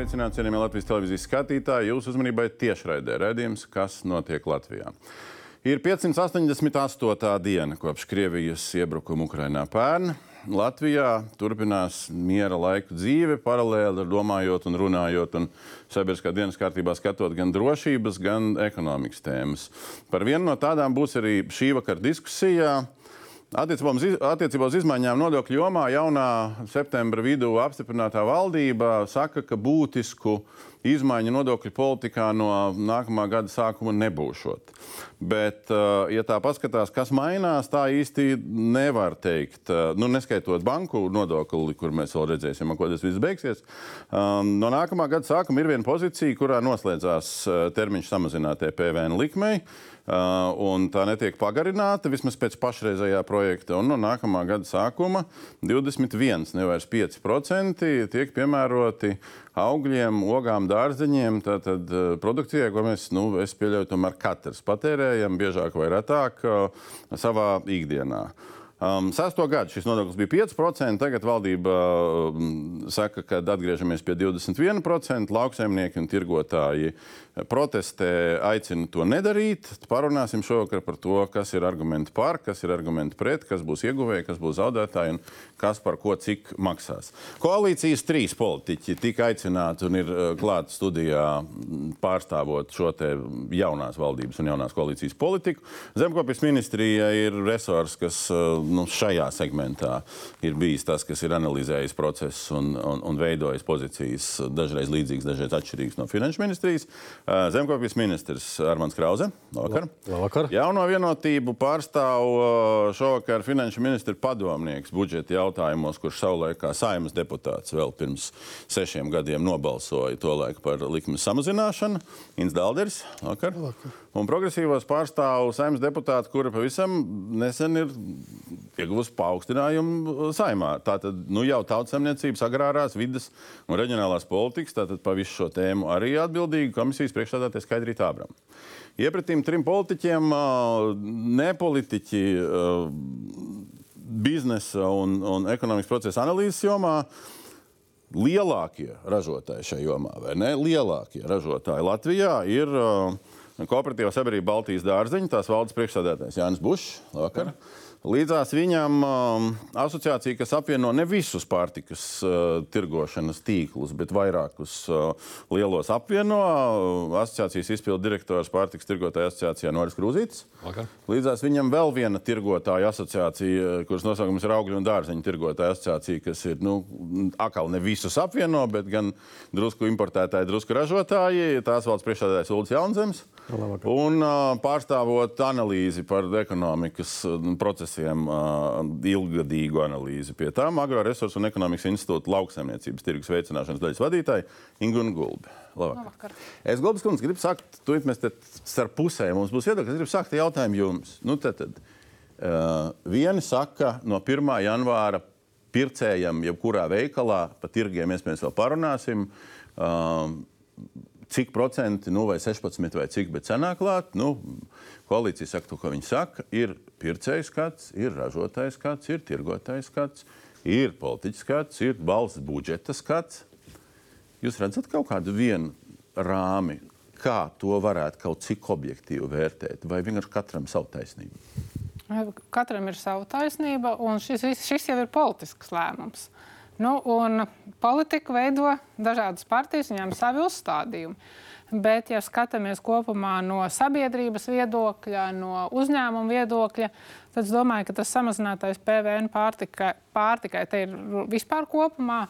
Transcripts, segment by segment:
Sveicināti, cienījamie Latvijas televīzijas skatītāji. Jūsu uzmanībai tiešraidē redzējums, kas notiek Latvijā. Ir 588. diena kopš Krievijas iebrukuma Ukrainā pērn. Latvijā turpinās miera laiku dzīve, paralēli domājot un runājot, un sabiedriskā dienas kārtībā skatot gan drošības, gan ekonomikas tēmas. Par vienu no tādām būs arī šī vakara diskusijā. Attiecībā uz izmaiņām nodokļu jomā jaunā septembra vidū apstiprinātā valdība saka, ka būtisku izmaiņu nodokļu politikā no nākamā gada sākuma nebūšot. Bet, eh, ja tā paskatās, kas mainās, tā īsti nevar teikt. Eh, nu, neskaitot banku nodokli, kur mēs vēl redzēsim, ko tas viss beigsies. Um, no nākamā gada sākuma ir viena pozīcija, kurā noslēdzās eh, termiņš samazinātajai PVN likmei. Uh, un tā netiek pagarināta vismaz pēc pašreizējā projekta. Un no nākamā gada sākuma 21, nevis 5% tiek piemēroti augļiem, ogām, dārzeņiem, tātad uh, produkcijai, ko mēs, nu, es pieļauju, tomēr katrs patērējam biežāk vai retāk uh, savā ikdienā. Um, Sesto gadu šis nodoklis bija 5%, tagad valdība um, saka, ka atgriežamies pie 21%. Lauksaimnieki un tirgotāji protestē, aicina to nedarīt. Parunāsim šovakar par to, kas ir argumenti par, kas ir argumenti pret, kas būs ieguvēji, kas būs zaudētāji un kas par ko cik maksās. Koalīcijas trīs politiķi tika aicināti un ir uh, klāti studijā pārstāvot šo jaunās valdības un jaunās koalīcijas politiku. Zemkopjas ministrija ir resurs, kas uh, nu, šajā segmentā ir bijis tas, kas ir analizējis procesus un, un, un veidojis pozīcijas dažreiz līdzīgas, dažreiz atšķirīgas no finanšu ministrijas. Zemkopjas ministrs Armāns Krause. Labvakar. Labvakar. Jauno vienotību pārstāv šovakar finanšu ministra padomnieks budžeta jautājumos, kurš savulaik kā saimas deputāts vēl pirms sešiem gadiem nobalsoja to laiku par likmes samazināšanu. Ins Dalders. Labvakar. Labvakar. Un progresīvos pārstāv saimnes deputāti, kura pavisam nesen ir ieguvusi paaugstinājumu saimā. Tātad nu, jau tautsemniecības, agrārās, vidas un reģionālās politikas, tātad pa visu šo tēmu arī atbildīga komisijas priekšstādātais Skaidrīt Ābram. Iepratīm trim politiķiem, nepolitiķi, biznesa un, un ekonomikas procesa analīzes jomā lielākie ražotāji šajā jomā, vai ne? Lielākie ražotāji Latvijā ir uh, Kooperatīvā sabiedrība Baltijas dārziņa, tās valdes priekšsēdētājs Jānis Bušs. Vakar. Ja. Līdzās viņam um, asociācija, kas apvieno ne visus pārtikas uh, tirgošanas tīklus, bet vairākus uh, lielos apvieno. Asociācijas izpildu direktors pārtikas tirgotāja asociācijā Noris Krūzītis. Okay. Līdzās viņam vēl viena tirgotāja asociācija, kuras nosaukums ir augļu un dārzeņu tirgotāja asociācija, kas ir nu, atkal ne visus apvieno, bet gan drusku importētāji, drusku ražotāji. Tās valsts priekšsēdētājs Ulris Jaunzems. Labvakar. Un uh, pārstāvot analīzi par ekonomikas uh, procesiem, uh, ilgadīgu analīzi pie tām, Agroresursu un ekonomikas institūta lauksaimniecības tirgus veicināšanas daļas vadītāja Ingūna Gulbi. Labvakar. Labvakar. Es Gulbis kundze gribu sākt, tu mēs te starp pusēm mums būs viedokļi, es gribu sākt jautājumu jums. Nu, tad, tad, uh, vieni saka, no 1. janvāra pircējam jebkurā veikalā, pa tirgiem mēs vēl parunāsim. Uh, cik procenti, nu, vai 16 vai cik, bet cenā klāt. Nu, koalīcija saka to, ko viņi saka. Ir pircējs skats, ir ražotājs skats, ir tirgotājs skats, ir politiķis skats, ir valsts budžeta skats. Jūs redzat kaut kādu vienu rāmi, kā to varētu kaut cik objektīvi vērtēt, vai vienkārši katram savu taisnību? Katram ir sava taisnība, un šis, šis jau ir politisks lēmums. Nu, politiku veido dažādas partijas, viņām ir savi uzstādījumi. Bet, ja skatāmies kopumā no sabiedrības viedokļa, no uzņēmuma viedokļa, tad es domāju, ka tas samazinātais PVN pārtika, pārtikai ir vispār kopumā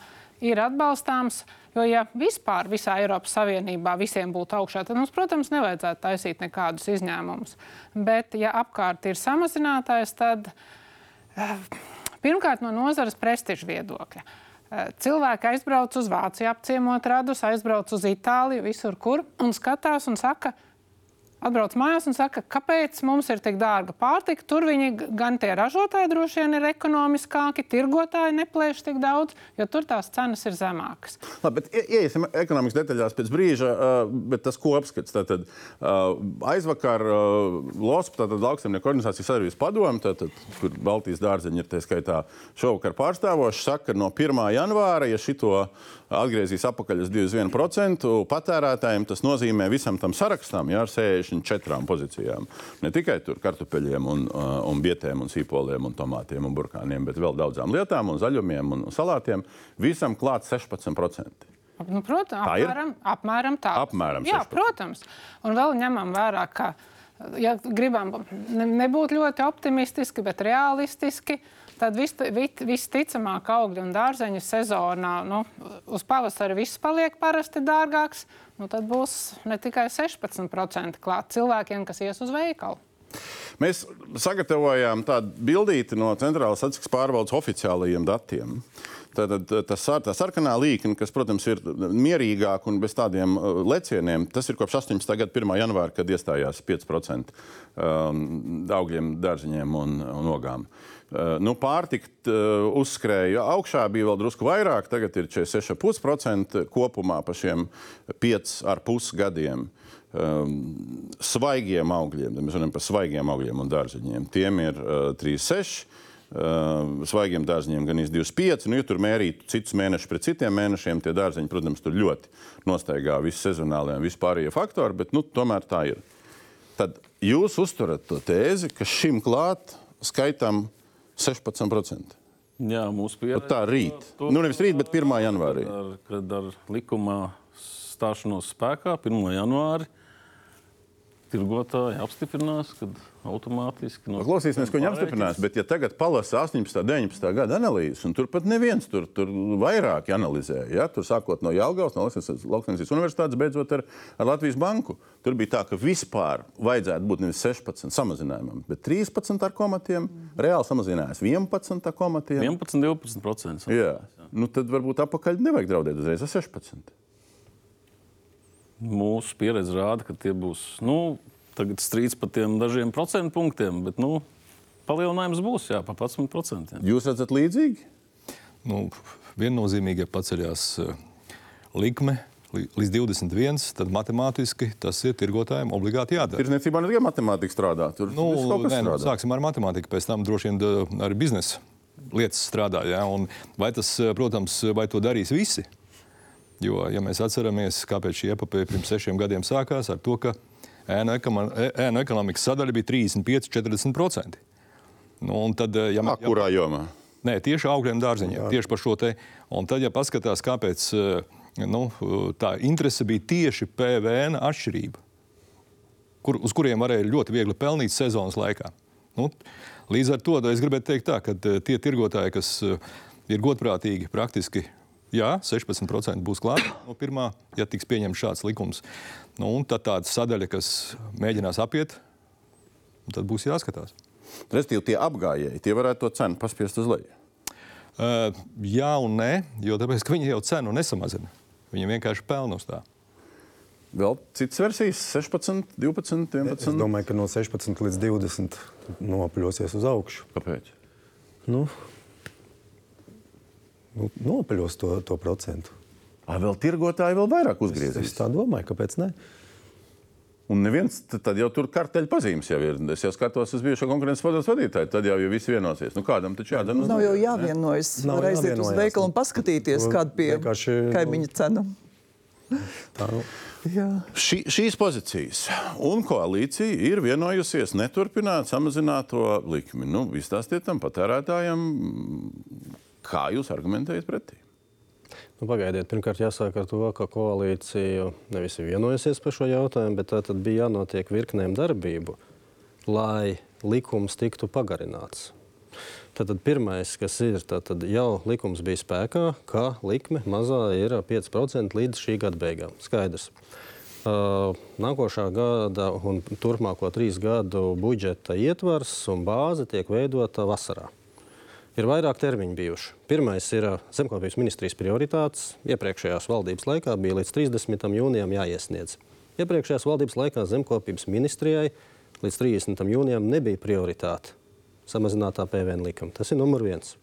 ir atbalstāms. Jo, ja vispār visā Eiropas Savienībā visiem būtu augšā, tad mums, protams, nevajadzētu taisīt nekādus izņēmumus. Bet, ja apkārt ir samazinātais, tad. Uh, Pirmkārt, no nozares prestiža viedokļa. Eh, cilvēki aizbrauc uz Vāciju, apciemot radus, aizbrauc uz Itāliju, visur, kur un skatās un saka, atbrauc mājās un saka, kāpēc mums ir tik dārga pārtika. Tur viņi gan tie ražotāji droši vien ir ekonomiskāki, tirgotāji neplēš tik daudz, jo tur tās cenas ir zemākas. Labi, bet iesim ekonomikas detaļās pēc brīža, bet tas kopskats. Tātad aizvakar LOSP, tātad lauksaimnieku organizācijas sadarbības padome, tātad, kur Baltijas dārzeņi ir tie skaitā šovakar pārstāvoši, saka, ka no 1. janvāra, ja šito atgriezīs atpakaļ uz 21% patērētājiem, tas nozīmē visam tam sarakstam ja, ar 64 pozīcijām. Ne tikai tur kartupeļiem, un, uh, un bietēm, un sīpoliem, un tomātiem un burkāniem, bet vēl daudzām lietām, un zaļumiem un salātiem. Visam klāt 16%. Nu, protams, tā apmēram, apmēram tā. Apmēram 16. Jā, protams. Un vēl ņemam vērā, ka, ja gribam ne, nebūt ļoti optimistiski, bet realistiski, uh, tad visticamāk vis, augļu un dārzeņu sezonā nu, uz pavasara viss paliek parasti dārgāks. Nu, tad būs ne tikai 16% klāt cilvēkiem, kas ies uz veikalu. Mēs sagatavojām tādu bildīti no Centrālās statistikas pārvaldes oficiālajiem datiem. Tātad tas, tā sarkanā līnija, kas, protams, ir mierīgāka un bez tādiem uh, lecieniem, tas ir kopš 18. gada 1. janvāra, kad iestājās 5% um, augļiem, dārziņiem un, un ogām. Uh, nu, pārtika uh, uzskrēja augšā, bija vēl drusku vairāk, tagad ir 46,5% kopumā pa šiem 5,5 gadiem. Um, svaigiem augļiem, mēs runājam par svaigiem augļiem un dārziņiem. Tiem ir uh, 3,6. Uh, svaigiem dārziņiem gan 25. Nu, ja tur mērītu citus mēnešus pret citiem mēnešiem, tie dārziņi, protams, tur ļoti nostaigā visi sezonālie un vispārējie faktori, bet nu, tomēr tā ir. Tad jūs uzturat to tēzi, ka šim klāt skaitam 16%. Jā, mūsu pieredze. Nu, tā rīt. To, nu, nevis rīt, bet 1. janvārī. Kad ar, kad ar likumā stāšanos spēkā 1. janvārī tirgotāji apstiprinās, kad automātiski. No Klausīsimies, ko viņi apstiprinās. Bet, ja tagad palasa 18. un 19. gada analīzes, un tur pat neviens tur, tur vairāk analizēja, ja? tur sākot no Jālgavas, no Latvijas Universitātes, beidzot ar, ar Latvijas banku, tur bija tā, ka vispār vajadzētu būt nevis 16 samazinājumam, bet 13 ar komatiem, reāli samazinājās 11 ar komatiem. 11, 12%. Jā. Nu, tad varbūt apakaļ nevajag draudēt uzreiz ar 16. Mūsu pieredze rāda, ka tie būs nu, strīds par tiem dažiem procentu punktiem, bet nu, palielinājums būs jā, pa 11%. Jā. Jūs redzat līdzīgi? Nu, viennozīmīgi, ja paceļās uh, likme līdz 21, tad matemātiski tas ir tirgotājiem obligāti jādara. Tirzniecībā ne tikai matemātika strādā. Tur nu, nē, nu, sāksim ar matemātiku, pēc tam droši vien arī biznesa lietas strādā. Ja? Un vai tas, protams, vai to darīs visi? Jo, ja mēs atceramies, kāpēc šī epopeja pirms sešiem gadiem sākās, ar to, ka ēnu, ēnu ekonomikas sadaļa bija 35-40%. Nu, tad, eh, ja, A, kurā jomā? Nē, tieši augļiem dārziņiem, tieši par šo te. Un tad, ja paskatās, kāpēc eh, nu, tā interese bija tieši PVN atšķirība, kur, uz kuriem varēja ļoti viegli pelnīt sezonas laikā. Nu, līdz ar to es gribētu teikt, tā, ka tie tirgotāji, kas ir godprātīgi, praktiski Jā, 16% būs klāta no pirmā, ja tiks pieņemts šāds likums. Nu, un tad tāda sadaļa, kas mēģinās apiet, tad būs jāskatās. Respektīvi, tie apgājēji, tie varētu to cenu paspiest uz leju. Uh, jā un nē, jo tāpēc, viņi jau cenu nesamazina. Viņi vienkārši pelna uz tā. Vēl citas versijas, 16, 12, 11. Es domāju, ka no 16 līdz 20 nopļosies uz augšu. Kāpēc? Nu, nu, nopeļos to, to procentu. À, vēl tirgotāji vēl vairāk uzgriezīs. Es, es tā domāju, kāpēc ne? Un neviens tad jau tur karteļu pazīmes jau ir. Es jau skatos uz bijušo konkurences padomus vadītāju. Tad jau ir visi vienosies. Nu, kādam taču jādara? Nav jau jāvienojas. Var aiziet uz veikalu un paskatīties, kāda pie vienkārši... kaimiņa cena. Tā, nu. Ši, šīs pozīcijas un koalīcija ir vienojusies neturpināt samazināt to likmi. Nu, Izstāstiet tam patērētājam, Kā jūs argumentējat pretī? Nu, pagaidiet, pirmkārt, jāsāk ar to, ka koalīcija nevis ir vienojusies par šo jautājumu, bet tā bija jānotiek virknēm darbību, lai likums tiktu pagarināts. Tātad pirmais, kas ir, tad jau likums bija spēkā, ka likme mazā ir 5% līdz šī gada beigām. Skaidrs. Uh, nākošā gada un turpmāko trīs gadu budžeta ietvars un bāze tiek veidota vasarā ir vairāk termiņu bijuši. Pirmais ir zemkopības ministrijas prioritātes. Iepriekšējās valdības laikā bija līdz 30. jūnijam jāiesniedz. Iepriekšējās valdības laikā zemkopības ministrijai līdz 30. jūnijam nebija prioritāte samazinātā PVN likuma. Tas ir numur viens.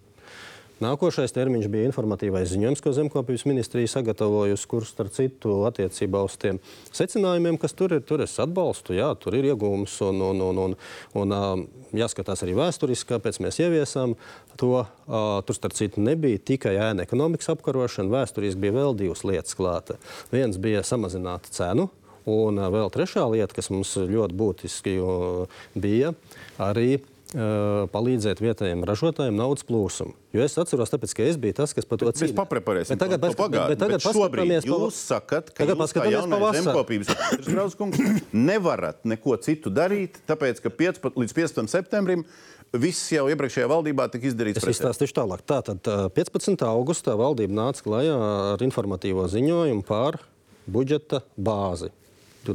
Nākošais termiņš bija informatīvais ziņojums, ko Zemkopības ministrija sagatavojusi, kurš, starp citu, attiecībā uz tiem secinājumiem, kas tur ir, tur es atbalstu, jā, tur ir iegūms un, un, un, un, un, un jāskatās arī vēsturiski, kāpēc mēs ieviesām to. Tur, starp citu, nebija tikai ēna ekonomikas apkarošana, vēsturiski bija vēl divas lietas klāta. Viens bija samazināt cenu. Un vēl trešā lieta, kas mums ļoti būtiski bija, arī palīdzēt vietējiem ražotājiem naudas plūsmu. Jo es atceros, tāpēc, ka es biju tas, kas par to cīnījās. Mēs papreparēsim bet tagad, to pagātni. Bet tagad paskatāmies, jūs sakat, ka tagad jūs kā jaunais zemkopības ministrs nevarat neko citu darīt, tāpēc, ka 15, līdz 15. septembrim Viss jau iepriekšējā valdībā tika izdarīts. Es izstāstīšu tālāk. Tātad 15. augustā valdība nāca klajā ar informatīvo ziņojumu par budžeta bāzi.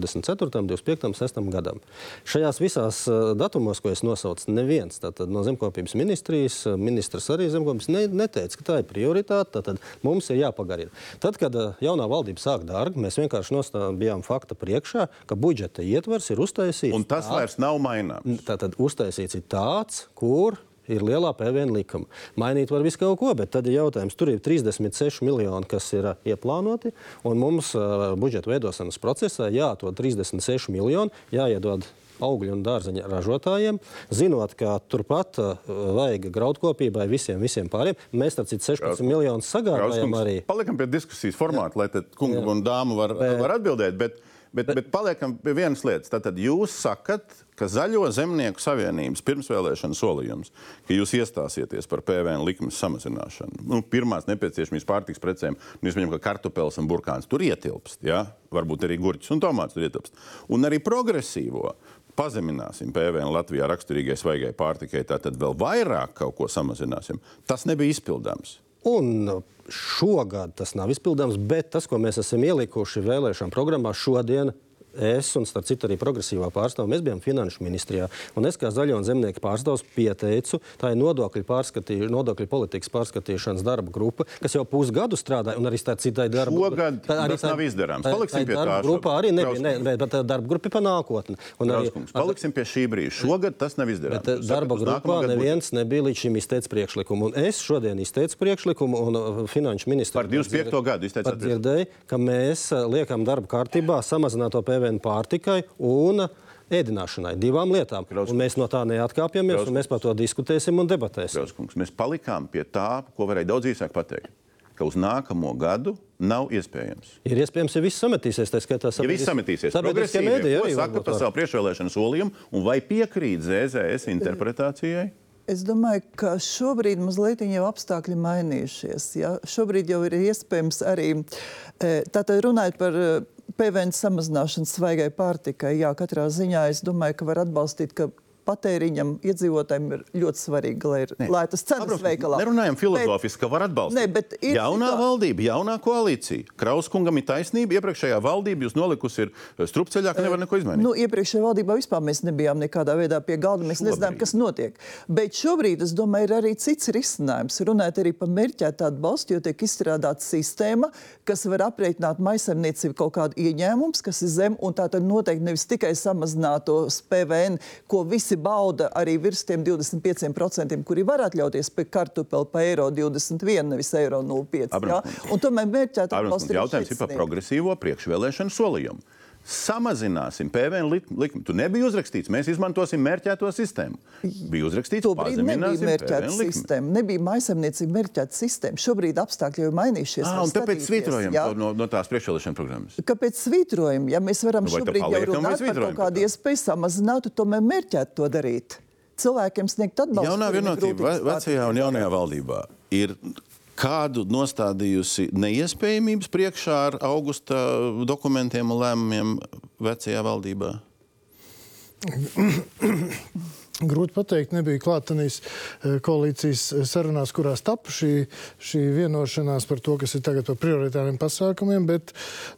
24., 25., 6. gadam. Šajās visās uh, datumos, ko es nosaucu, neviens no zemkopības ministrijas, uh, ministrs arī zemkopības ne, neteica, ka tā ir prioritāte. Tad mums ir jāpagarina. Tad, kad uh, jaunā valdība sāk darbu, mēs vienkārši bijām fakta priekšā, ka budžeta ietvers ir uztaisīts. Un tas tāds, vairs nav maināms. Tātad uztaisīts ir tāds, kur ir lielā PVN likuma. Mainīt var visu kaut ko, bet tad ir jautājums, tur ir 36 miljoni, kas ir ieplānoti, un mums uh, budžeta veidošanas procesā jāatrod 36 miljoni, jāiedod augļu un dārzeņu ražotājiem, zinot, ka turpat uh, vajag graudkopībai visiem, visiem pāriem. Mēs tam citu 16 Graudkungs. miljonus sagādājam arī. Palikam pie diskusijas formāta, lai tad kungi un dāmu var, bet, var atbildēt. Bet... Bet, bet, bet paliekam pie vienas lietas. Tātad jūs sakat, ka Zaļo zemnieku savienības pirmsvēlēšana solījums, ka jūs iestāsieties par PVN likumu samazināšanu, nu, pirmās nepieciešamības pārtiks precēm, nu, es pieņemu, ka kartupēlis un burkāns tur ietilpst, ja? varbūt arī gurķis un tomāts tur ietilpst. Un arī progresīvo pazemināsim PVN Latvijā raksturīgai svaigai pārtikai, tātad vēl vairāk kaut ko samazināsim. Tas nebija izpildāms. Un šogad tas nav izpildāms, bet tas, ko mēs esam ielikuši vēlēšanu programmā šodien, es un, starp citu, arī progresīvā pārstāvja, mēs bijām finanšu ministrijā. Un es kā zaļo un zemnieku pārstāvs pieteicu, tā ir nodokļu, nodokļu politikas pārskatīšanas darba grupa, kas jau pusgadu strādāja, un arī tā citai darba grupai. Tā arī tas tā, nav izdarāms. Paliksim pie tā. Grupā arī nebija, ne, bet, bet darba grupa ir pa nākotni. Un arī, paliksim pie šī brīža. Šogad tas nav izdarāms. Bet, darba grupā neviens būs. nebija līdz šim izteicis priekšlikumu. Un es šodien izteicu priekšlikumu, un uh, finanšu ministrs par 25. gadu izteicāt. Dzirdēju, ka mēs uh, liekam darba kārtībā samazināto PVN PVN pārtikai un ēdināšanai. Divām lietām. Un mēs no tā neatkāpjamies, Grauskungs. un mēs par to diskutēsim un debatēsim. Grauskungs. Mēs palikām pie tā, ko varēja daudz īsāk pateikt. Ka uz nākamo gadu nav iespējams. Ir iespējams, ja viss sametīsies, tā skaitā sabiedris... ja viss sametīsies. Sabiedriskie mēdī arī saka par savu priekšvēlēšanu solījumu, un vai piekrīt ZZS interpretācijai? Es domāju, ka šobrīd mazliet jau apstākļi mainījušies. Ja? Šobrīd jau ir iespējams arī e, tātad runājot par PVN samazināšana svaigai pārtikai. Jā, katrā ziņā es domāju, ka var atbalstīt, ka patēriņam, iedzīvotājiem ir ļoti svarīgi, lai ir lētas cenas Abrams, veikalā. Nerunājam filozofiski, bet, ka var atbalstīt. Ne, bet ir jaunā tā... valdība, jaunā koalīcija. Krauskungam ir taisnība. Iepriekšējā valdība jūs nolikusi ir eh, strupceļā, ka nevar neko izmainīt. Nu, iepriekšējā valdībā vispār mēs nebijām nekādā veidā pie galda. Mēs šobrīd. nezinām, kas notiek. Bet šobrīd, es domāju, ir arī cits risinājums. Runājot arī par mērķētu atbalstu, jo tiek izstrādāta sistēma, kas var aprēķināt maisaimniecību kaut kādu ieņēmumu, kas ir zem, un tā tad noteikti nevis tikai samazinātos PVN, ko visi visi bauda arī virs tiem 25%, kuri var atļauties pie kartupeli pa eiro 21, nevis eiro 0,5. Ja? Un tomēr mērķēt atbalstu. Jautājums ir par progresīvo priekšvēlēšanu solījumu. Samazināsim PVN likumu. Tur nebija uzrakstīts, mēs izmantosim mērķēto sistēmu. Bija uzrakstīts, ka tā nebija mērķēta sistēma. Nebija maisaimniecība mērķēta sistēma. Šobrīd apstākļi jau ir mainījušies. Ah, tāpēc svītrojam no, no tās priekšvēlēšana programmas. Kāpēc svītrojam? Ja mēs varam nu, šobrīd jau runāt par kaut kādu iespēju samazināt, tomēr mērķēt to darīt. Cilvēkiem sniegt atbalstu. Jaunā vienotība vecajā un jaunajā valdībā ir kādu nostādījusi neiespējamības priekšā ar augusta dokumentiem un lēmumiem vecajā valdībā? Grūti pateikt, nebija klātenīs koalīcijas sarunās, kurās tapu šī, šī vienošanās par to, kas ir tagad par prioritāriem pasākumiem, bet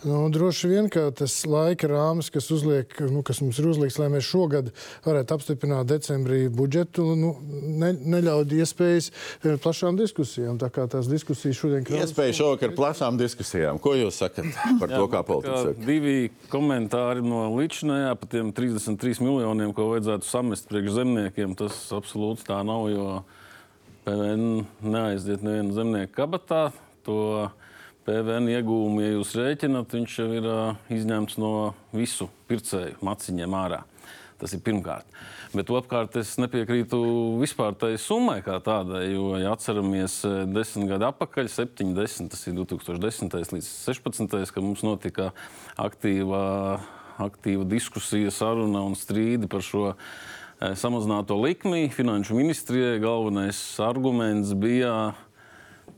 nu, droši vien, ka tas laika rāmis, kas, uzliek, nu, kas mums ir uzlikts, lai mēs šogad varētu apstiprināt decembrī budžetu, nu, ne, neļaud iespējas plašām diskusijām. Tā kā tās diskusijas šodien... Iespēja šovakar plašām diskusijām. Ko jūs sakat par Jā, to, kā politiķi saka? Divi komentāri no līdzinājā par tiem 33 miljoniem, ko vajadzētu samest priekš zemniekiem zemniekiem tas absolūti tā nav, jo PVN neaiziet neviena zemnieka kabatā. To PVN iegūmu, ja jūs rēķinat, viņš jau ir izņemts no visu pircēju maciņiem ārā. Tas ir pirmkārt. Bet otrkārt, es nepiekrītu vispār tai summai kā tādai, jo, ja atceramies desmit gadu atpakaļ, 70, tas ir 2010. līdz 2016. kad mums notika aktīva, aktīva diskusija, saruna un strīdi par šo samazināto likmi. Finanšu ministrijai galvenais arguments bija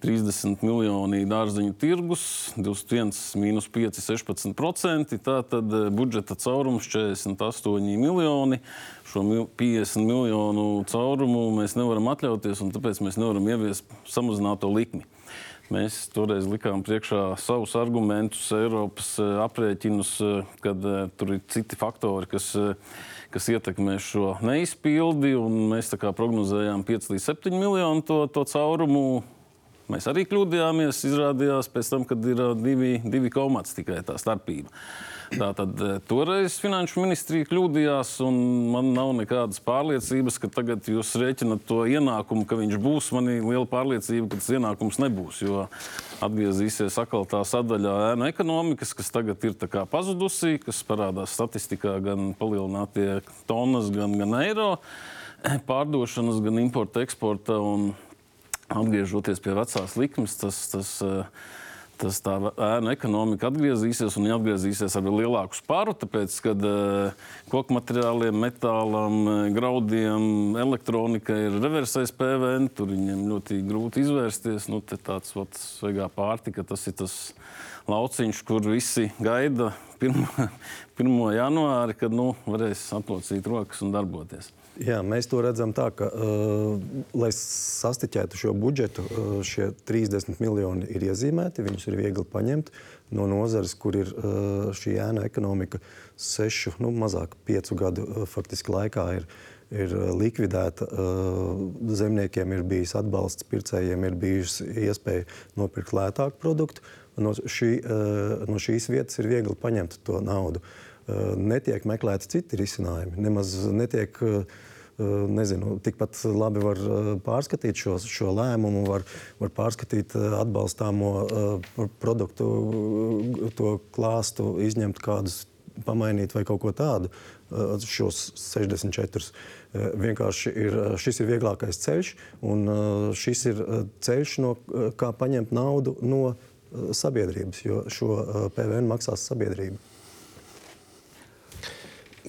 30 miljoni dārzeņu tirgus, 21 mīnus 5, 16%. Tātad eh, budžeta caurums 48 miljoni. Šo 50 miljonu caurumu mēs nevaram atļauties, un tāpēc mēs nevaram ieviest samazināto likmi. Mēs toreiz likām priekšā savus argumentus, Eiropas eh, aprēķinus, kad tur ir citi faktori, kas kas ietekmē šo neizpildi. Mēs prognozējām 5 līdz 7 miljonu to, to caurumu. Mēs arī kļūdījāmies. Izrādījās tam, kad ir divi, divi komats tikai tā starpība. Tātad toreiz Finanšu ministrija kļūdījās, un man nav nekādas pārliecības, ka tagad jūs rēķinat to ienākumu, ka viņš būs. Man ir liela pārliecība, ka tas ienākums nebūs. Jo atgriezīsies atkal tā sadaļā ēna ekonomikas, kas tagad ir pazudusi, kas parādās statistikā gan palielinātie tonnas, gan, gan eiro pārdošanas, gan importa, eksporta. Atgriežoties pie vecās likmes, tas, tas uh, tas tā ēnu ekonomika atgriezīsies un atgriezīsies ar lielāku spāru. Tāpēc, kad uh, koku materiāliem, metālam, eh, graudiem, elektronikai ir reversais PVN, tur viņiem ļoti grūti izvērsties. Nu, tāds svaigā pārtika, tas ir tas lauciņš, kur visi gaida 1. 1. janvāri, kad nu, varēs aplocīt rokas un darboties. Jā, mēs to redzam tā, ka, uh, lai sastiķētu šo budžetu, uh, šie 30 miljoni ir iezīmēti. Viņus ir viegli paņemt no nozares, kur ir uh, šī ēna ekonomika sešu, nu, mazāk piecu gadu uh, faktiski laikā. Ir, ir likvidēta. Uh, zemniekiem ir bijis atbalsts, pircējiem ir bijusi iespēja nopirkt lētāku produktu. No, šī, uh, no šīs vietas ir viegli paņemt to naudu. Uh, netiek meklēti citi risinājumi. Nemaz netiek uh, nezinu, tikpat labi var pārskatīt šo, šo lēmumu, var, var pārskatīt atbalstāmo produktu, to klāstu, izņemt kādus, pamainīt vai kaut ko tādu. Šos 64. Vienkārši ir, šis ir vieglākais ceļš, un šis ir ceļš, no kā paņemt naudu no sabiedrības, jo šo PVN maksās sabiedrība.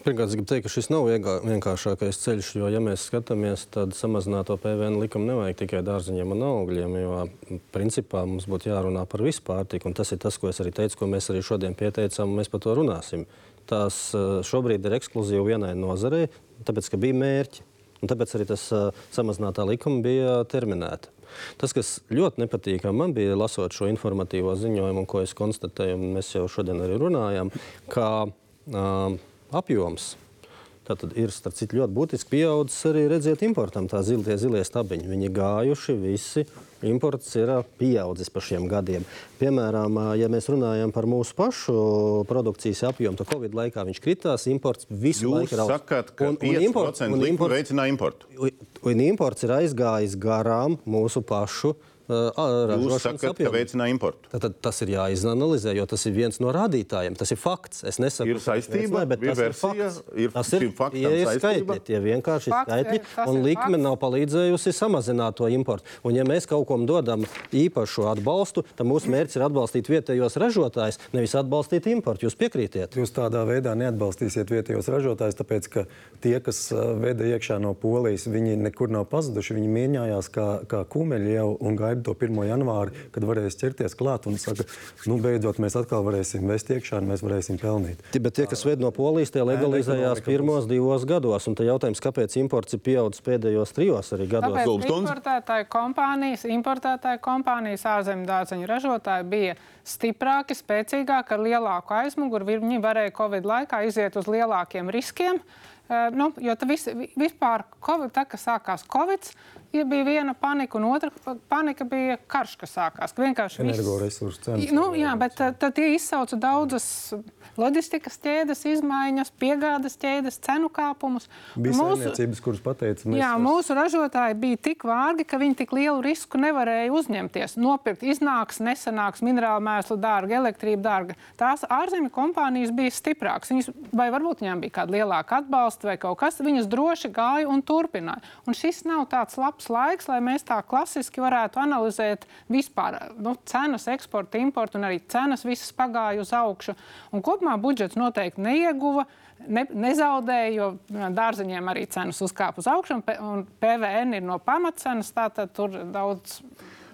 Pirmkārt, es gribu teikt, ka šis nav vienkāršākais ceļš, jo, ja mēs skatāmies, tad samazināto PVN likumu nevajag tikai dārziņiem un augļiem, jo principā mums būtu jārunā par visu pārtiku. Tas ir tas, ko es arī teicu, ko mēs arī šodien pieteicām, un mēs par to runāsim. Tās šobrīd ir ekskluzīvi vienai nozarei, tāpēc, ka bija mērķi. Un tāpēc arī tas samazinātā likuma bija terminēta. Tas, kas ļoti nepatīkami man bija, lasot šo informatīvo ziņojumu, ko es konstatēju, un mēs jau šodien arī runājām, ka uh, apjoms. Tātad ir citu, ļoti būtiski pieaudzis arī redziet, importam. Tā zilie, zilie stabiņi. Viņi gājuši visi. Imports ir pieaudzis pa šiem gadiem. Piemēram, ja mēs runājam par mūsu pašu produkcijas apjomu, tad Covid laikā viņš kritās. Imports visu Jūs laiku ir augsts. Jūs sakat, ka un, un imports, un imports, veicina importu. Un imports ir aizgājis garām mūsu pašu Jūs sakat, apjomu. ka veicina importu. Tad, tad tas ir jāizanalizē, jo tas ir viens no rādītājiem. Tas ir fakts. Es nesaku, ir saistība, bet tas versija, ir fakts. Ir, tas ir, ir skaitļi, tie vienkārši ir skaitļi, un likme fakts. nav palīdzējusi samazināt to importu. Un ja mēs kaut kam dodam īpašu atbalstu, tad mūsu mērķis ir atbalstīt vietējos ražotājus, nevis atbalstīt importu. Jūs piekrītiet? Jūs tādā veidā neatbalstīsiet vietējos ražotājus, tāpēc ka tie, kas veda iekšā no Polijas, viņi nekur nav pazuduši. Viņi mīņājās kā, kā kumeļi jau un gaida gaida to 1. janvāri, kad varēs ķerties klāt un saka, nu, beidzot mēs atkal varēsim vest iekšā un mēs varēsim pelnīt. Bet tie, kas ved no Polijas, tie legalizējās pirmos divos gados. Un tad jautājums, kāpēc imports ir pieaudzis pēdējos trijos arī gados? Tāpēc importētāju kompānijas, importētāju kompānijas, ārzemju dārzeņu ražotāji bija stiprāki, spēcīgāki, ar lielāku aizmuguri. Viņi varēja Covid laikā iziet uz lielākiem riskiem. Nu, jo tā vis, vispār, COVID, tā, kad sākās Covid, ja bija viena panika, un otra pa- panika bija karš, kas sākās. vienkārši Energoresursu cenas. Nu, jā, bet tad, tie izsauca daudzas loģistikas ķēdes, izmaiņas, piegādes ķēdes, cenu kāpumus. Bija saimniecības, kuras pateica, mēs Jā, vairs- mūsu ražotāji bija tik vārgi, ka viņi tik lielu risku nevarēja uzņemties. Nopirkt iznāks, nesanāks, minerālu mēslu dārga, elektrība dārga. Tās ārzemju kompānijas bija stiprākas. Viņas, vai varbūt viņām bija kāda lielāka atbalsta vai kaut kas, viņas droši gāja un turpināja. Un šis nav tāds labs laiks, lai mēs tā klasiski varētu analizēt vispār nu, cenas, eksporta, importa un arī cenas visas pagāja uz augšu. Un kopumā budžets noteikti neieguva ne, nezaudēja, jo dārzeņiem arī cenas uzkāpa uz augšu, un, PVN ir no pamatcenas. Tātad tur daudz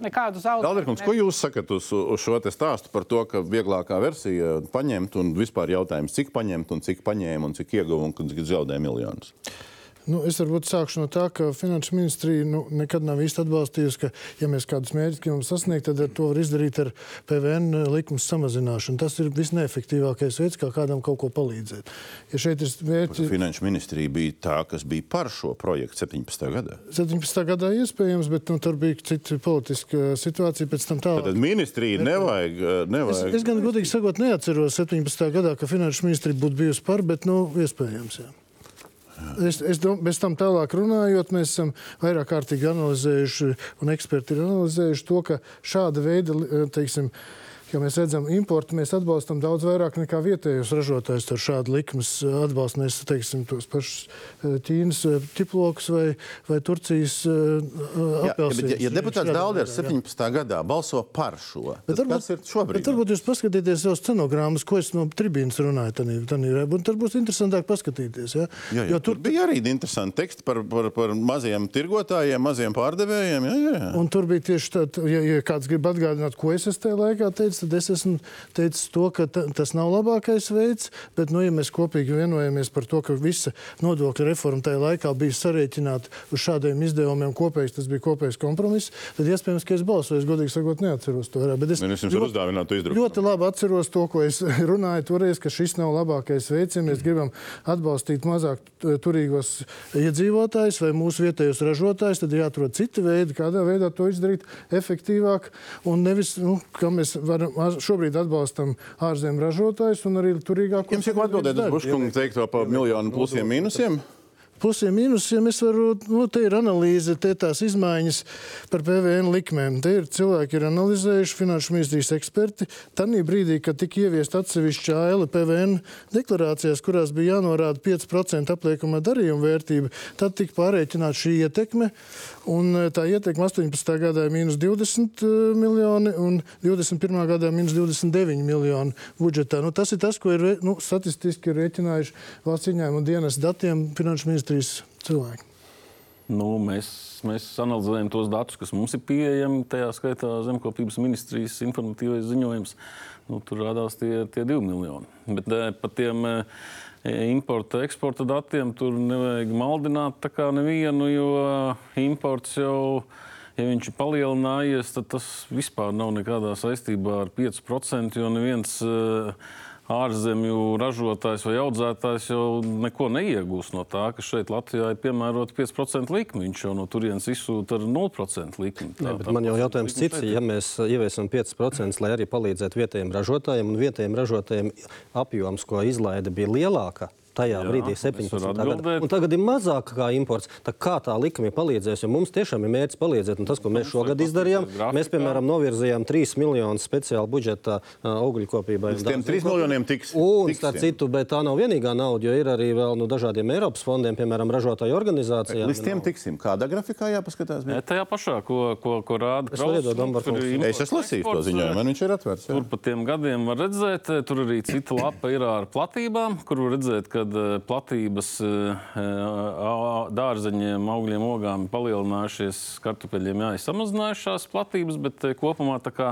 nekādu zaudējumu. Dalderkungs, ko jūs sakat uz, uz šo stāstu par to, ka vieglākā versija paņemt un vispār jautājums, cik paņemt un cik paņēma un cik ieguva un cik zaudēja miljonus? Nu, es varbūt sākšu no tā, ka Finanšu ministrija nu, nekad nav īsti atbalstījusi, ka, ja mēs kādus mērķus gribam sasniegt, tad to var izdarīt ar PVN likmes samazināšanu. Tas ir visneefektīvākais veids, kā kādam kaut ko palīdzēt. Ja mērķi Finanšu ministrija bija tā, kas bija par šo projektu 17. gadā. 17. gadā iespējams, bet nu, tur bija cita politiska situācija tālāk. Tad ministrija nevajag. eh, Es, nevajag. es gan godīgi sakot, neatceros 17. gadā, ka finanšu ministrija būtu bijusi par, bet nu, iespējams. Jā. Es, es dom, bez tam tālāk runājot, mēs esam vairāk kārtīgi analizējuši, un eksperti ir analizējuši to, ka šāda veida, li- teiksim, Ja mēs redzam, importu mēs atbalstam daudz vairāk nekā vietējos ražotājus ar šādu likmes atbalstu. Mēs teiksim, tos pašus eh, Ķīnas eh, ķiplokus vai, vai Turcijas Jā, ja, bet, ja, ja deputāts Dārders 17. gadā balso par šo, Bet tad kas ir šobrīd? Bet varbūt jūs paskatīsieties jau scenogrammas, ko es no tribīnas runāju. Tanī, tanī, un tad būs interesantāk paskatīties. Ja? Jā, jā, tur bija arī interesanti teksti par, par, par maziem tirgotājiem, maziem pārdevējiem. Jā, jā. Un tur bija tieši tāds, ja, ja kāds grib atgādināt, ko es esmu tajā laikā teicis, tad es esmu teicis to, ka ta, tas nav labākais veids. Bet, nu, ja mēs kopīgi vienojamies par to, ka visa nodokļu reforma tajā laikā bija sarēķināta uz šādiem izdevumiem, kopējs, tas bija kopējs kompromiss, tad iespējams, ka es balsoju. Es godīgi sakot, neatceros to vairāk. Bet es Nu, es jums varu uzdāvināt. Ļoti labi atceros to, ko es runāju toreiz, ka šis nav labākais veids, ja mēs gribam atbalstīt mazāk turīgos iedzīvotājus vai mūsu vietējos ražotājus, tad ir jāatrod citi veidi, kādā veidā to izdarīt efektīvāk. Un nevis, nu, kā mēs varam, šobrīd atbalstam ārzemju ražotājus un arī turīgākos. Jums jau atbildēt uz Buškungu teikto par miljonu plusiem mīnusiem? Plusiem, mīnusiem es varu, nu, te ir analīze, te tās izmaiņas par PVN likmēm. Te ir cilvēki, ir analizējuši, finanšu ministrijas eksperti. Tanī brīdī, kad tika ieviest atsevišķa aila PVN deklarācijās, kurās bija jānorāda 5% apliekamā darījuma vērtība, tad tika pārreikināta šī ietekme. Un eh, tā ietekme 18. gadā ir mīnus 20 eh, miljoni un 21. gadā mīnus 29 miljoni budžetā. Nu, tas ir tas, ko ir nu, statistiski rēķinājuši valsts ieņēmuma dienas datiem finanšu ministrijas cilvēki. Nu, mēs, mēs analizējam tos datus, kas mums ir pieejami. Tajā skaitā Zemkopības ministrijas informatīvais ziņojums. Nu, tur rādās tie, tie divi miljoni. Bet eh, par tiem eh, importa, eksporta datiem tur nevajag maldināt nevienu, jo imports jau. Ja viņš ir palielinājies, tad tas vispār nav nekādā saistībā ar 5%, jo neviens uh, ārzemju ražotājs vai audzētājs jau neko neiegūs no tā, ka šeit Latvijā ir piemērota 5% likme. Viņš jau no turienes izsūta ar 0% likmi. Tā, bet man jau jautājums cits, ja mēs ieviesam 5%, lai arī palīdzētu vietējiem ražotājiem, un vietējiem ražotājiem apjoms, ko izlaida, bija lielāka. Tajā Jā, brīdī, es 17. varu gadā. Un tagad ir mazāk kā imports. Tā kā tā likme palīdzēs? Jo mums tiešām ir mērķis palīdzēt. Un tas, ko mēs šogad izdarījām, mēs, piemēram, novirzījām 3 miljonus speciāli budžeta ā, augļu kopībai. Līdz tiem 3 miljoniem tiks. Un, tiks starp citu, bet tā nav vienīgā nauda, jo ir arī vēl no dažādiem Eiropas fondiem, piemēram, ražotāju organizācijām. Līdz tiem tiksim. Kādā grafikā jāpaskatās? Ne, tajā pašā, ko, ko, ko rāda imports, Es esmu lasījis to ziņojumu, man viņš ir atvērts. jā. Tur pa tiem gadiem var redzēt, tur arī cita lapa ir ar platībām, kur var redzēt, ka kad eh, platības eh, dārzeņiem, augļiem, ogām palielinājušies, kartupeļiem jā, ir samazinājušās platības, bet kopumā tā kā,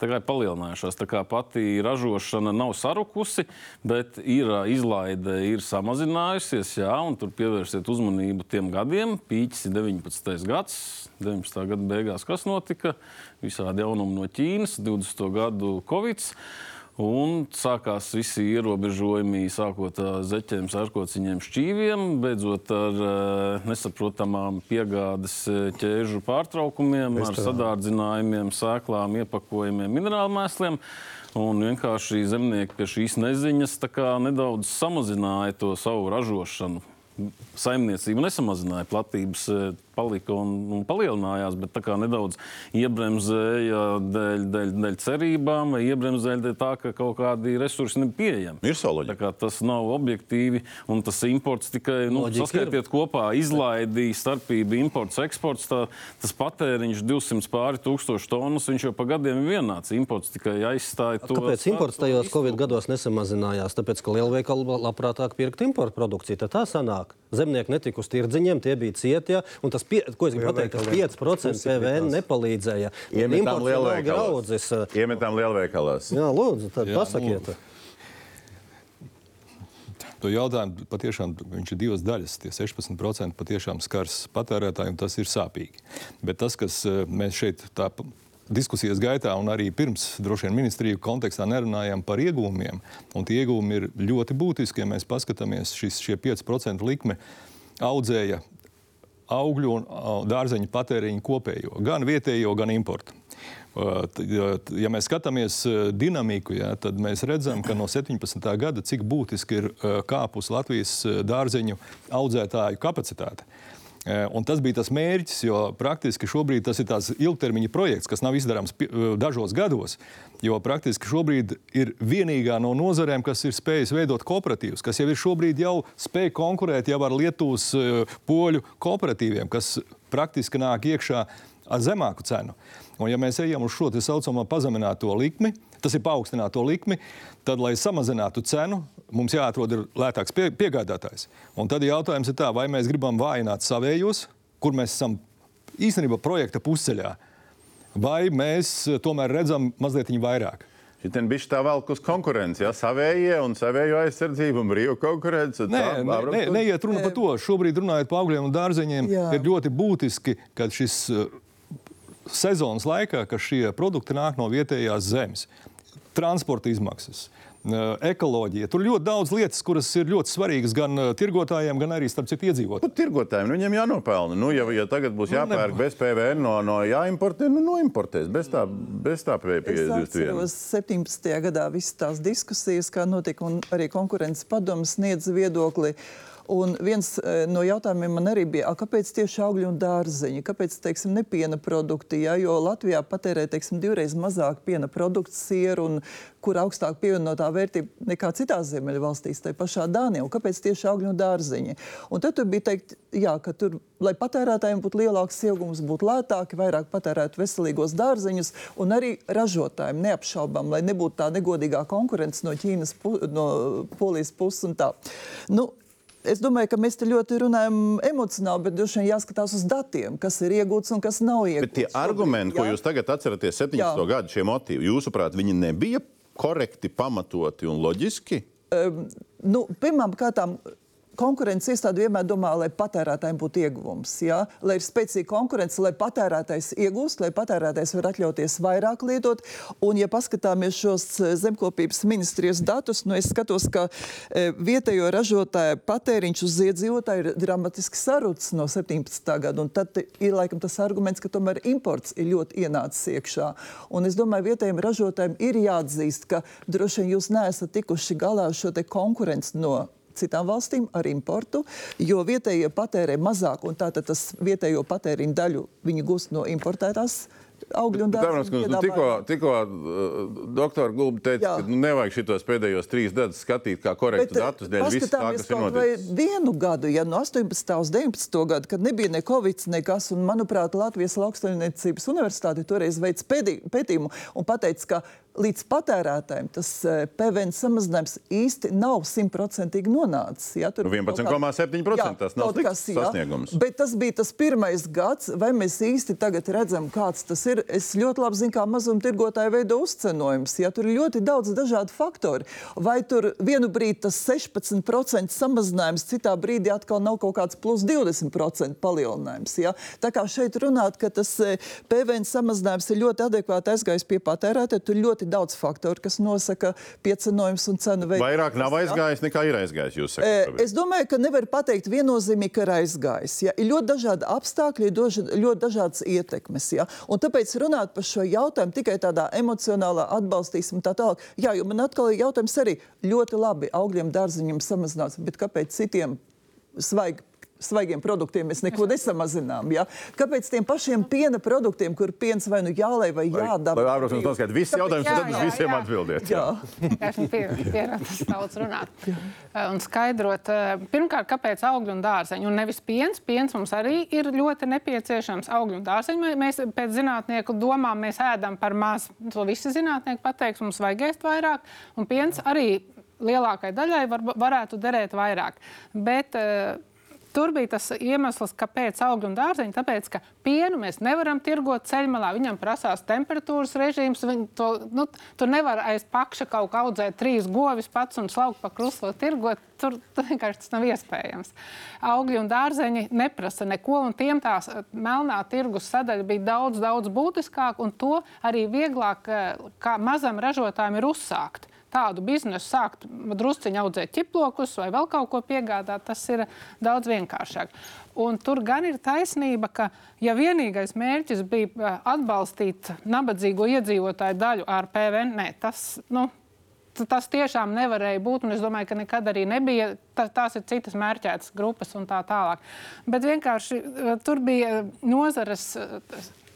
tā kā ir palielinājušās. Tā kā pati ražošana nav sarukusi, bet ir izlaide ir samazinājusies, jā, un tur pievērsiet uzmanību tiem gadiem. Pīķis ir 19. gads, 19. gada beigās, kas notika? Visādi jaunumi no Ķīnas, 20. gadu Covid. Un sākās visi ierobežojumi, sākot ar zeķiem, sārkociņiem, šķīviem, beidzot ar uh, nesaprotamām piegādes ķēžu pārtraukumiem, ar sadārdzinājumiem, sēklām, iepakojumiem, minerālmēsliem. Un vienkārši zemnieki pie šīs neziņas nedaudz samazināja to savu ražošanu saimniecība nesamazināja platības, e, palika un, un palielinājās, bet tā kā nedaudz iebremzēja dēļ, dēļ, dēļ cerībām, vai iebremzēja dēļ tā, ka kaut kādi resursi nebija pieejami. Ir soloģi. Tas nav objektīvi, un tas imports tikai nu, saskaitiet ir. kopā, izlaidīja starpību imports, eksports. Tā, tas patēriņš 200 pāri tūkstoši tonnas, viņš jau pa gadiem ir vienāds. Imports tikai aizstāja to. Kāpēc imports tajos Covid gados nesamazinājās? Tāpēc, ka lielveikali labprātāk pirkt importu produkciju. Tā, tā sanāk. Zemnieki netika uz tirdziņiem, tie bija cieti. Un tas, pie, ko es gribu pateikt, tas 5% PVN nepalīdzēja. Iemetām lielveikalos. Iemetām lielveikalos. Jā, lūdzu, tad Jā, pasakiet. Nu. To jautājumu patiešām viņš ir divas daļas. Tie 16% patiešām skars patērētāju, un tas ir sāpīgi. Bet tas, kas mēs šeit tā diskusijas gaitā un arī pirms droši vien ministriju kontekstā nerunājam par iegūmiem. Un tie iegūmi ir ļoti būtiski, ja mēs paskatāmies šis, šie 5% likme audzēja augļu un dārzeņu patēriņu kopējo, gan vietējo, gan importu. Ja mēs skatāmies dinamiku, ja, tad mēs redzam, ka no 17. gada cik būtiski ir kāpus Latvijas dārzeņu audzētāju kapacitāte. Un tas bija tas mērķis, jo praktiski šobrīd tas ir tāds ilgtermiņa projekts, kas nav izdarāms dažos gados. Jo praktiski šobrīd ir vienīgā no nozarēm, kas ir spējis veidot kooperatīvus, kas jau ir šobrīd jau spēj konkurēt jau ar Lietuvas poļu kooperatīviem, kas praktiski nāk iekšā ar zemāku cenu. Un, ja mēs ejam uz šo tā saucamo pazemināto likmi, tas ir paaugstināto likmi, tad, lai samazinātu cenu, mums jāatrod lētāks pie, piegādātājs. Un tad jautājums ir tā, vai mēs gribam vājināt savējos, kur mēs esam īstenībā projekta pusceļā, vai mēs tomēr redzam mazliet vairāk. Šitien bija tā vēl uz konkurenci, ja savējie un savējo aizsardzību un brīvu konkurenci. Nē, tā, nē, nē, neiet runa par to. Šobrīd runājot par augļiem un dārzeņiem, Jā. ir ļoti būtiski, ka šis sezonas laikā, ka šie produkti nāk no vietējās zemes. Transporta izmaksas, ekoloģija. Tur ļoti daudz lietas, kuras ir ļoti svarīgas gan tirgotājiem, gan arī starp citu iedzīvotājiem. Nu, tirgotājiem nu, viņiem jānopelna. Nu, ja, ja tagad būs nu, jāpērk bez PVN no, no jāimportē, nu noimportēs bez tā, bez tā pieejas. 17. gadā visas tās diskusijas, kā notika, un arī konkurences padomus sniedz viedokli. Uh, Un viens e, no jautājumiem man arī bija, a, kāpēc tieši augļi un dārzeņi, kāpēc teiksim, ne piena produkti, ja? jo Latvijā patērē teiksim, divreiz mazāk piena produktu, sieru un kur augstāk pievienotā vērtība nekā citās ziemeļvalstīs, tai pašā Dānijā. Kāpēc tieši augļi un dārzeņi? Un tad tur bija teikt, jā, ka tur, lai patērētājiem būtu lielāks iegums, būtu lētāki, vairāk patērētu veselīgos dārzeņus un arī ražotājiem neapšaubām, lai nebūtu tā negodīgā konkurence no Ķīnas, pu, no Polijas puses un tā. Nu, Es domāju, ka mēs te ļoti runājam emocionāli, bet droši vien jāskatās uz datiem, kas ir iegūts un kas nav iegūts. Bet tie argumenti, ko jūs tagad atceraties 17. gadu, šie motīvi, jūsuprāt, viņi nebija korekti, pamatoti un loģiski? Um, nu, pirmām kārtām, konkurences iestāde vienmēr domā, lai patērētājiem būtu ieguvums. Ja? Lai ir spēcīga konkurence, lai patērētājs iegūst, lai patērētājs var atļauties vairāk lietot. Un, ja paskatāmies šos eh, zemkopības ministrijas datus, nu es skatos, ka e, vietējo ražotāju patēriņš uz iedzīvotāju ir dramatiski sarucis no 17. gada. Tad ir laikam tas arguments, ka tomēr imports ir ļoti ienācis iekšā. Un es domāju, vietējiem ražotājiem ir jāatzīst, ka droši vien jūs neesat tikuši galā ar šo konkurenci no citām valstīm ar importu, jo vietējie patērē mazāk, un tātad tas vietējo patēriņu daļu viņi gūst no importētās augļu un kundze, nu, tikko, tikko uh, doktora Gulba teica, Jā. ka nu, nevajag šitos pēdējos trīs gadus skatīt kā korektu Bet, datus dēļ viss tā, kas ir noticis. vienu gadu, ja no 18. uz 19. gadu, kad nebija ne Covid, nekas, un, manuprāt, Latvijas Lauksaimniecības universitāte toreiz veica pētījumu un pateica, ka līdz patērētājiem tas eh, PVN samazinājums īsti nav simtprocentīgi nonācis. Ja, tur Nu, kaut kā- 11,7% Jā, tas nav slikts sasniegums. Bet tas bija tas pirmais gads, vai mēs īsti tagad redzam, kāds tas ir. Es ļoti labi zinu, kā mazumtirgotāji veido uzcenojums. Ja, tur ir ļoti daudz dažādu faktoru. Vai tur vienu brīdi tas 16% samazinājums, citā brīdī atkal nav kaut kāds plus 20% palielinājums. Ja. Tā kā šeit runāt, ka tas eh, PVN samazinājums ir ļoti adekvāti aizgājis pie patērētāja, tur ir ļoti daudz faktoru, kas nosaka piecenojums un cenu veidu. Vairāk nav aizgājis nekā ir aizgājis. Jūs sakat, šobrīd. Es domāju, ka nevar pateikt viennozīmīgi, ka ir aizgājis. Ja? Ir ļoti dažādi apstākļi, ļoti dažādas ietekmes. Ja? Un tāpēc runāt par šo jautājumu tikai tādā emocionālā atbalstīsim tā tālāk. Jā, jo man atkal ir jautājums arī ļoti labi augļiem, dārziņiem samazinās, bet kāpēc citiem svaigi? Svaigiem produktiem mēs neko nesamazinām. Ja? Kāpēc tiem pašiem piena produktiem, kur piens vai nu jālai vai jādara? Lai Ābrams mums noskaidro visus jautājumus, tad jā, visiem jā. atbildiet. Jā. Esmu pieradis daudz runāt Eh, un skaidrot, eh, pirmkārt, kāpēc augļi un dārzeņi. Un nevis piens. Piens mums arī ir ļoti nepieciešams. Augļi un dārzeņi mē- mēs pēc zinātnieku domām mēs ēdam par maz. To visi zinātnieki pateiks, mums vajag ēst vairāk. Un piens arī lielākai daļai var, varētu derēt vairāk. Bet, uh, Tur bija tas iemesls, kāpēc augļi un dārzeņi. Tāpēc, ka pienu mēs nevaram tirgot ceļmalā. Viņam prasās temperatūras režīms. To, nu, tur nevar aiz pakša kaut kā audzēt trīs govis pats un slaukt pa kruslo tirgot. Tur vienkārši tas nav iespējams. Augļi un dārzeņi neprasa neko, un tiem tās melnā tirgus sadaļa bija daudz, daudz būtiskāka, un to arī vieglāk eh, kā mazam ražotājam ir uzsākt tādu biznesu sākt drusciņā audzēt ķiplokus vai vēl kaut ko piegādāt, tas ir daudz vienkāršāk. Un tur gan ir taisnība, ka ja vienīgais mērķis bija eh, atbalstīt nabadzīgo iedzīvotāju daļu ar PVN, nē, tas, nu, tas tiešām nevarēja būt. un Es domāju, ka nekad arī nebija. Ta, tās ir citas mērķētas grupas un tā tālāk. Bet vienkārši eh, tur bija eh, nozares.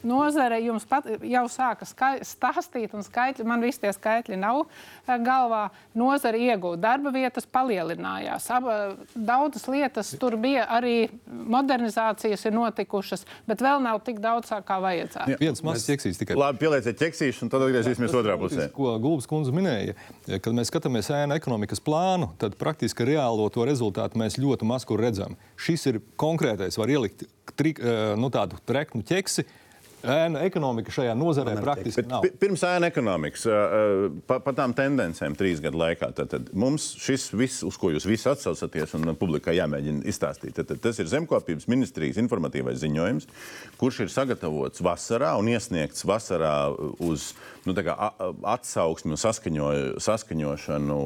Nozare jums pat jau sāka stāstīt, un skaitļi, man visi tie skaitļi nav eh, galvā. Nozare iegūta, darba vietas palielinājās. Ab, daudzas lietas tur bija, arī modernizācijas ir notikušas, bet vēl nav tik daudz, kā vajadzētu. Viens mazs ķeksīts tikai. Labi, pielieciet ķeksīšu, un tad atgriezīsimies otrā pusē. Ko Gulbis kundze minēja, ja, kad mēs skatāmies ēnu ekonomikas plānu, tad praktiski reālo to rezultātu mēs ļoti maz kur redzam. Šis ir konkrētais, var ielikt tri, eh, nu, tādu treknu ķeksi. Ēnu ekonomika šajā nozarē praktiski Bet nav. pi- pirms ēna ekonomikas, ā, pa, pa tām tendencēm trīs gadu laikā, tad, tad mums šis viss, uz ko jūs visi atsaucaties un publikai jāmēģina izstāstīt, tad, tad tas ir Zemkopības ministrijas informatīvais ziņojums, kurš ir sagatavots vasarā un iesniegts vasarā uz nu, atsauksmi un saskaņo, saskaņošanu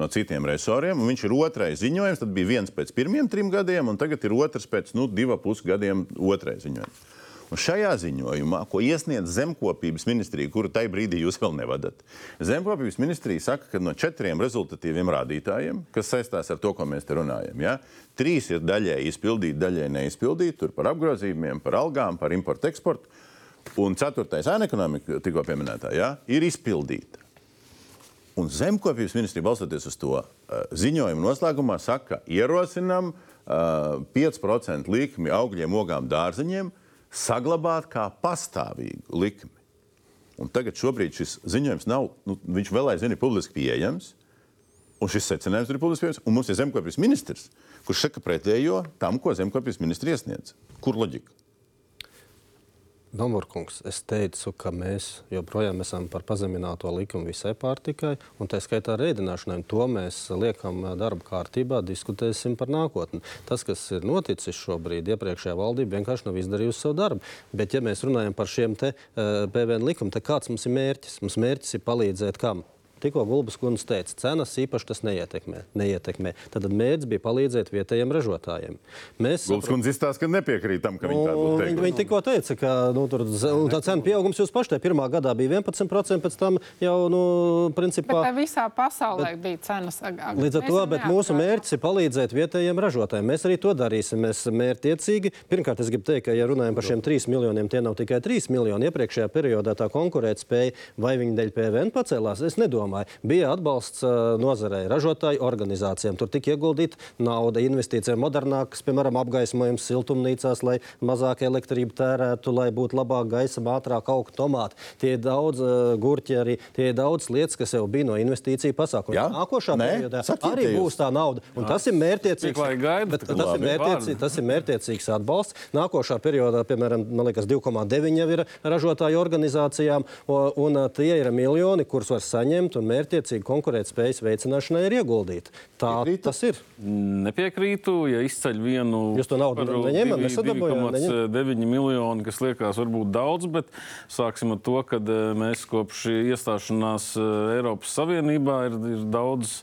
no citiem resoriem. Un viņš ir otrais ziņojums, tad bija viens pēc pirmiem trim gadiem, un tagad ir otrs pēc nu, divu pus gadiem otrais ziņojums. Un šajā ziņojumā, ko iesniedz Zemkopības ministrija, kuru tajā brīdī jūs vēl nevadat, Zemkopības ministrija saka, ka no četriem rezultatīviem rādītājiem, kas saistās ar to, ko mēs te runājam, ja, trīs ir daļēji izpildīti, daļēji neizpildīti, tur par apgrozījumiem, par algām, par importu, eksportu, un ceturtais ēna ekonomika, tikko pieminētā, ja, ir izpildīta. Un Zemkopības ministrija, balstoties uz to uh, ziņojumu, noslēgumā saka, ka ierosinām uh, 5% likmi augļiem, ogām, dārzeņiem saglabāt kā pastāvīgu likmi. Un tagad šis ziņojums nav, nu, viņš vēl aizvien ir publiski pieejams. Un šis secinājums ir publiski pieejams. Un mums ir zemkopības ministrs, kurš saka pretējo tam, ko zemkopības ministrs iesniedz. Kur loģika? Domārkungs, es teicu, ka mēs joprojām esam par pazemināto likumu visai pārtikai, un tā skaitā arī ēdināšanai. To mēs liekam darba kārtībā, diskutēsim par nākotni. Tas, kas ir noticis šobrīd, iepriekšējā valdība vienkārši nav izdarījusi savu darbu. Bet, ja mēs runājam par šiem te, uh, PVN likumiem, tad kāds mums ir mērķis? Mums mērķis ir palīdzēt kam? Tikko Gulbas kundze teica, cenas īpaši tas neietekmē. neietekmē. Tad mērķis bija palīdzēt vietējiem ražotājiem. Mēs Gulbas kundze izstāsta, ka nepiekrīt tam, ka viņi tā būtu teikuši. Viņi tikko teica, ka nu, tur, tā cena pieaugums jūs pašai pirmā gadā bija 11%, pēc tam jau, nu, principā. Bet visā pasaulē bet, bija cenas agāk. Līdz ar to, bet mūsu mērķis ir palīdzēt vietējiem ražotājiem. Mēs arī to darīsim. Mēs mērķtiecīgi. Pirmkārt, es gribu teikt, ka, ja runājam par šiem 3 miljoniem, tie nav tikai 3 miljoni. Iepriekšējā periodā tā konkurētspēja vai viņa dēļ PVN pacēlās, es nedomāju. Bija atbalsts uh, nozarei, ražotāju organizācijām. Tur tika ieguldīta nauda, investīcija modernākas, piemēram, apgaismojums siltumnīcās, lai mazāk elektrību tērētu, lai būtu labāk gaisa, ātrāk augtu tomāti. Tie ir daudz uh, gurķi, arī tie ir daudz lietas, kas jau bija no investīciju pasākumiem. Nākošā periodā arī būs tā nauda. Un tas ir mērķiecīgs. Gaida, tas, ir mērķiecīgs tas ir mērķiecīgs atbalsts. Nākošā periodā, piemēram, liekas, 2,9 jau ir ražotāju organizācijām, un, un tie ir miljoni, kurus var saņemt un mērķiecīgi konkurētspējas veicināšanai ir ieguldīti. Tā Piekrītu? tas ir. Nepiekrītu, ja izceļ vienu. Jūs to naudu neņemat, nesadabojat. 9 miljoni, kas liekas varbūt daudz, bet sāksim ar to, ka eh, mēs kopš iestāšanās eh, Eiropas Savienībā ir, ir daudz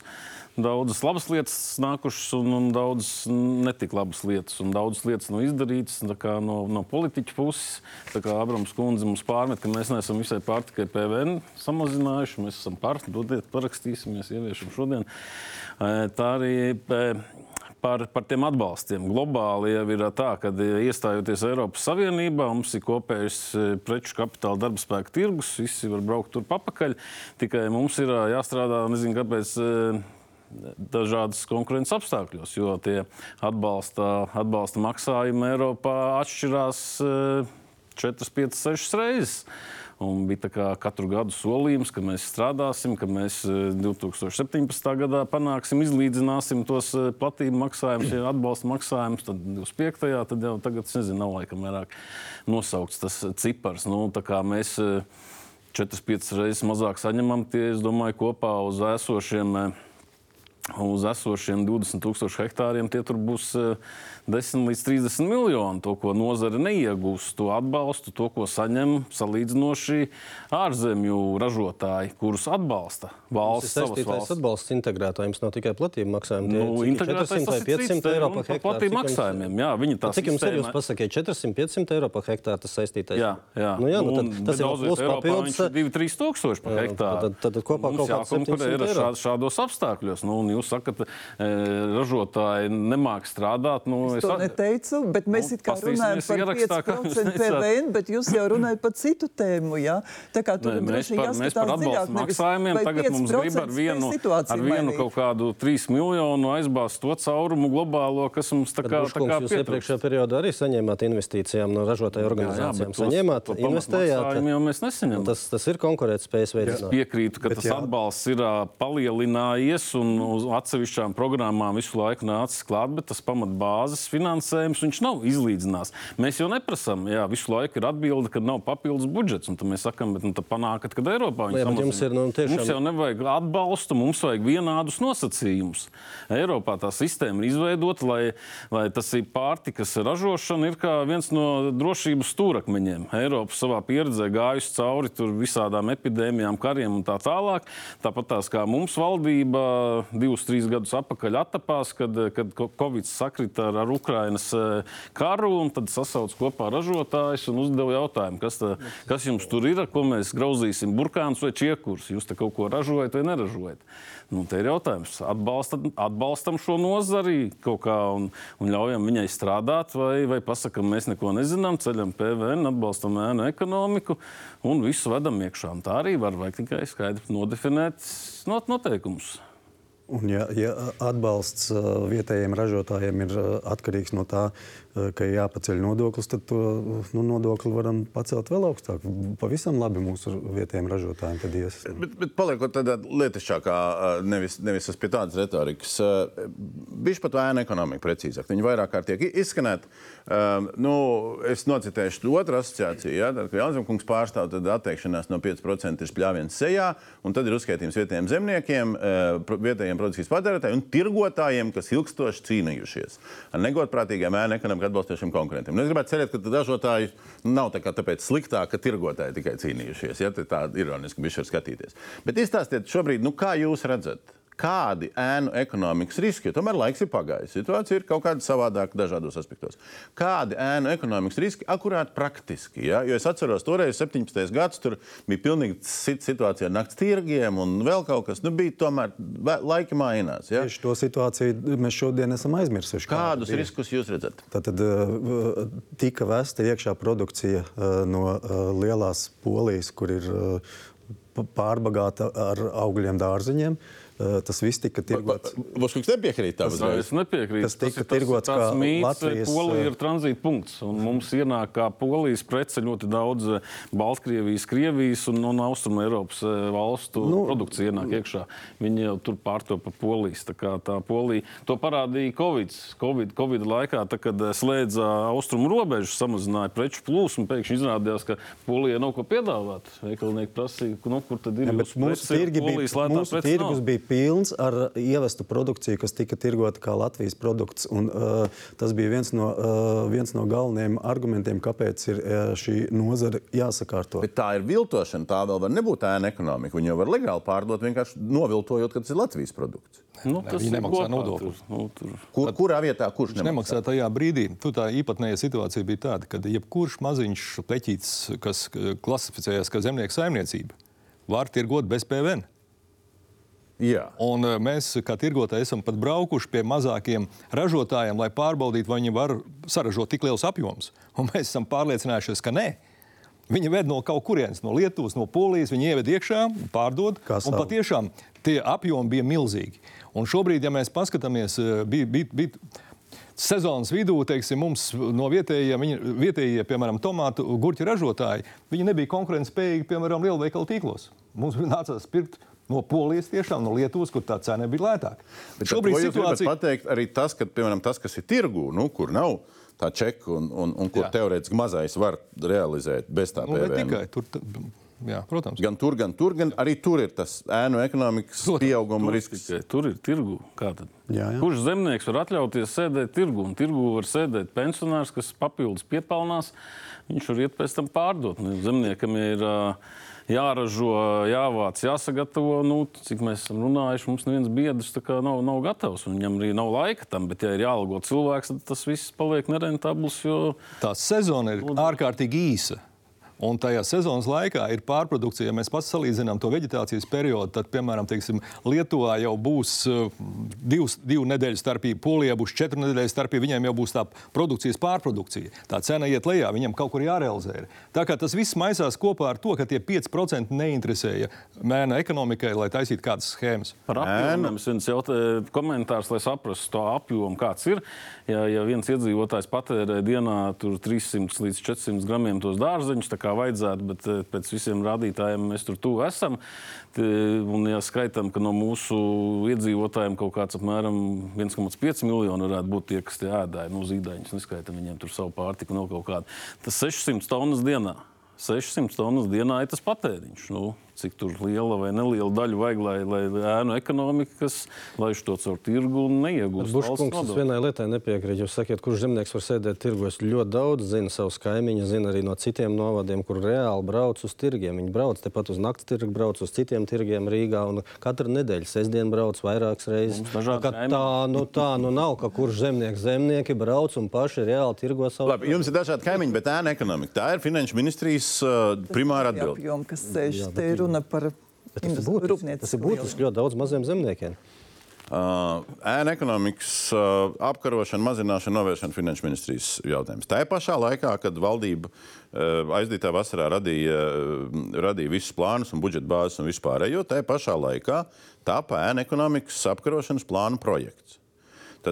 daudzas labas lietas nākušas un, un daudzas netik labas lietas. Un daudzas lietas nav izdarītas no, no politiķa puses. Abrams kundze mums pārmet, ka mēs neesam visai pār tikai PVN samazinājuši. Mēs esam pār, dodiet, parakstīsimies, ieviešam šodien. Tā arī par, par tiem atbalstiem. Globāli jau ir tā, ka iestājoties Eiropas Savienībā, mums ir kopējs preču kapitāla darba spēka tirgus, visi var braukt tur papakaļ. Tikai mums ir jāstrādā, nezinu, kāpēc dažādas konkurences apstākļos, jo tie atbalsta, atbalsta maksājumi Eiropā atšķirās 4, 5, 6 reizes. Un bija katru gadu solījums, ka mēs strādāsim, ka mēs 2017. Eh, gadā panāksim, izlīdzināsim tos eh, platību maksājumus, ja atbalsta maksājumus. Tad 25. tad jau tagad, es nezinu, nav laikam vairāk nosaukts tas cipars. Nu, mēs 4-5 eh, reizes mazāk saņemam tie, es domāju, kopā uz esošiem uz esošiem 20,000 hektāriem tie būs 10 līdz 30 miljoni. To, ko nozare neiegūst, to atbalstu, to, ko saņem salīdzinoši ārzemju ražotāji, kurus atbalsta valsts. Tas ir valsts atbalsts integrētājiem, nav tikai platība maksājumi. Tie, nu, integrētājs 400 vai 500 eiro par hektāru. Platība maksājumiem, jā, viņi tā. Cik jums ir, jūs pasakāt, 400-500 eiro par hektāru tas saistītais? Jā, jā. Nu, jā nu, tad, tas ir plus papildus. 2-3 tūkstoši par hektāru. Tad, tad kopā kaut kāds 700 eiro. Šād, šādos apstākļos. Nu, jūs sakat, e, ražotāji nemāk strādāt. Nu, es, to neteicu, bet mēs nu, it kā runājam par ierakstā, 5% PVN, bet jūs jau runājat par citu tēmu. Jā? Tā kā tur ne, mēs par, mēs par atbalstu maksājumiem tagad mums grib ar vienu, ar vienu kaut kādu 3 miljonu aizbāzt to caurumu globālo, kas mums tā kā, tā kā Jūs iepriekšējā periodā arī saņēmāt investīcijām no ražotāju organizācijām. Jā, jā, saņēmāt, investējāt. Jau mēs nesaņemam. Tas, tas ir konkurētspējas veids. Es piekrītu, ka bet tas jā. atbalsts ir palielinājies un uz atsevišķām programmām visu laiku nācis klāt, bet tas pamatbāzes finansējums viņš nav izlīdzinās. Mēs jau neprasām, jā, visu laiku ir atbilde, ka nav papildus budžets. Un tad mēs sakām, bet nu, panākat, kad Eiropā viņi samazina. Mums, ir, nu, tiešām... mums jau nevajag atbalstu, mums vajag vienādus nosacījumus. Eiropā tā sistēma ir izveidota, lai, lai tas ir pārtikas ražošana, ir kā viens no drošības stūrakmeņiem. Eiropa savā pieredzē gājusi cauri visādām epidēmijām, kariem un tā tālāk. Tāpat tās kā mums valdība divus, trīs gadus atpakaļ attapās, kad, kad Covid sakrita ar, ar Ukrainas e, karu, un tad sasauc kopā ražotājus un uzdeva jautājumu, kas, tā, kas jums tur ir, ko mēs grauzīsim, burkānus vai čiekurs. Jūs te kaut ko ražojat vai neražojat? Nu, te ir jautājums, atbalstam, atbalstam šo nozari kaut kā un, un ļaujam viņai strādāt, vai, vai pasakām, mēs neko nezinām, ceļam PVN, atbalstam ēnu ekonomiku un visu vedam iekšā. Un tā arī var vajag tikai skaidri nodefinēt not noteikumus. Un ja, ja atbalsts vietējiem ražotājiem ir atkarīgs no tā, ka jāpaceļ nodoklis, tad to nu, nodokli varam pacelt vēl augstāk. Pavisam labi mūsu vietējiem ražotājiem tad ies. Bet, bet paliekot tādā lietišķākā, nevis, nevis pie tādas retorikas, Bišķi pat ēna ekonomika precīzāk. Viņi vairāk kārt tiek izskanēti. Um, nu, es nocitēšu otru asociāciju. Ja? Tad, kad Jānis pārstāv, tad atteikšanās no 5% ir spļāviens sejā, un tad ir uzskaitījums vietējiem zemniekiem, vietējiem produkcijas patērētājiem un tirgotājiem, kas ilgstoši cīnījušies ar negodprātīgiem ēna ekonomiku atbalstošiem konkurentiem. Nu, es gribētu cerēt, ka ražotāji nu, nav tā tāpēc sliktāk, ka tirgotāji tikai cīnījušies. Ja? Tā ironiski bija skatīties. Bet izstāstiet šobrīd, nu, kā jūs redzat? Kādi ēnu ekonomikas riski, jo tomēr laiks ir pagājis. Situācija ir kaut kāda savādāka dažādos aspektos. Kādi ēnu ekonomikas riski akurāt praktiski? Ja? Jo es atceros, toreiz 17. gads tur bija pilnīgi cita situācija ar nakts tirgiem un vēl kaut kas. Nu, bija tomēr laiki mainās. Ja? Tieši to situāciju mēs šodien esam aizmirsuši. Kādus bija. riskus jūs redzat? Tad uh, tika vesta iekšā produkcija uh, no uh, lielās polijas, kur ir pārbagāta ar augļiem, dārziņiem. Eh, tas viss tika tirgots. Voškungs nepiekrīt tam uzreiz. Es nepiekrītu. Tas tika tas tirgots kā mīts, Latvijas... Polija ir tranzīta punkts. Un mums ienāk kā Polijas prece ļoti daudz eh, Baltkrievijas, Krievijas un, un Austrum Eiropas eh, valstu nu, produkcija ienāk iekšā. Viņi jau tur pārtopa Polijas. Tā kā tā Polija, to parādīja Covid. Covid, COVID laikā, tā, kad slēdza austrumu robežu, samazināja preču plūsmu, pēkšņi izrādījās, ka Polijai nav ko piedāvāt. Veikalnieki prasīja, nu, kur tad ir ja, mūsu tirgi bija, mūsu tirgus bija pilns ar ievestu produkciju, kas tika tirgota kā Latvijas produkts. Un, uh, tas bija viens no, uh, viens no galvenajiem argumentiem, kāpēc ir uh, šī nozare jāsakārto. Bet tā ir viltošana. Tā vēl var nebūt ēna ekonomika. Viņi jau var legāli pārdot, vienkārši noviltojot, ka tas ir Latvijas produkts. Nu, tas Viņi nemaksā nodokļus. Nu, tur... Kur, kurā vietā kurš nemaksā? nemaksā tajā brīdī? Tu tā īpatnējā situācija bija tāda, ka jebkurš maziņš pleķītis, kas klasificējas kā zemnieku saimniecība, var tirgot bez PVN. Jā. Un eh, mēs, kā tirgotāji, esam pat braukuši pie mazākiem ražotājiem, lai pārbaudītu, vai viņi var saražot tik lielus apjomus. Un mēs esam pārliecinājušies, ka nē. Viņi ved no kaut kurienes, no Lietuvas, no Polijas, viņi ieved iekšā, pārdod. Un patiešām tie apjomi bija milzīgi. Un šobrīd, ja mēs paskatāmies, eh, bija, bija, bija sezonas vidū, teiksim, mums no vietējiem, viņi, vietējie, piemēram, tomātu gurķu ražotāji, viņi nebija konkurētspējīgi, piemēram, lielveikalu tīklos. Mums nācās pirkt no Polijas, tiešām no Lietuvas, kur tā cena bija lētāka. Bet šobrīd situācija ir pateikt arī tas, ka, piemēram, tas, kas ir tirgū, nu, kur nav tā čeka un, un, un kur Jā. teorētiski mazais var realizēt bez tā nu, PVN. Tikai tur. Jā, protams. Gan tur, gan tur, gan arī tur ir tas ēnu ekonomikas protams, pieauguma risks. Tikai, tur ir tirgu. Jā, jā. Kurš zemnieks var atļauties sēdēt tirgu? Un tirgu var sēdēt pensionārs, kas papildus piepelnās. Viņš var iet pēc tam pārdot. Nu, zemniekam ir uh, jāražo, jāvāc, jāsagatavo. Nu, cik mēs esam runājuši, mums neviens biedrs nav, nav gatavs. Viņam arī nav laika tam, bet, ja ir jāalgo cilvēks, tad tas viss paliek nerentabls. Jo... Tā sezona ir ārkārtīgi īsa. Un tajā sezonas laikā ir pārprodukcija. Ja mēs pats salīdzinām to vegetācijas periodu, tad, piemēram, teiksim, Lietuvā jau būs uh, divs, divu nedēļu starpība, Polijā būs četru nedēļu starpība. Viņiem jau būs tā produkcijas pārprodukcija. Tā cena iet lejā, viņam kaut kur jārealizē. Tā kā tas viss maisās kopā ar to, ka tie 5% neinteresēja mēnē ekonomikai, lai taisītu kādas schēmas. Par apjomiem viens jautāja komentārs, lai saprastu to apjomu, kāds ir. Ja, ja viens iedzīvotājs patērē dienā 300 līdz 400 gramiem tos dārzeņus, kā vajadzētu, bet eh, pēc visiem rādītājiem mēs tur tuvu esam. Un, ja skaitām, ka no mūsu iedzīvotājiem kaut kāds apmēram 1,5 miljoni varētu būt tie, kas tie ēdāji, nu, zīdaiņus, neskaitām viņiem tur savu pārtiku, no kaut kāda. Tas 600 tonnas dienā. 600 tonnas dienā ir tas patēriņš. Nu, cik liela vai neliela daļa vajag, lai, lai ēnu ekonomika, kas laiž to caur tirgu un neiegūst. Buškungs, es vienai lietai nepiekrītu. Jūs sakiet, kurš zemnieks var sēdēt tirgos ļoti daudz, zina savus kaimiņus, zina arī no citiem novadiem, kur reāli brauc uz tirgiem. Viņi brauc tepat uz nakts tirgu, brauc uz citiem tirgiem Rīgā un katru nedēļu sestdien brauc vairākas reizes. Tā, tā, nu, tā nu nav, ka kurš zemnieks zemnieki brauc un paši reāli tirgo savu. Labi, jums ir dažādi kaimiņi, bet ēna ekonomika. Tā ir finanšu ministrijas uh, primāra atbilde. Ir runa par būtiski, tas ir būtiski ļoti daudz maziem zemniekiem. Uh, ēna ekonomikas uh, apkarošana, mazināšana, novēršana finanšu ministrijas jautājums. Tā pašā laikā, kad valdība uh, aizdītā vasarā radīja, uh, radīja visus plānus un budžeta bāzes un vispārējo, tā pašā laikā tāpa ēna ekonomikas apkarošanas plānu projekts.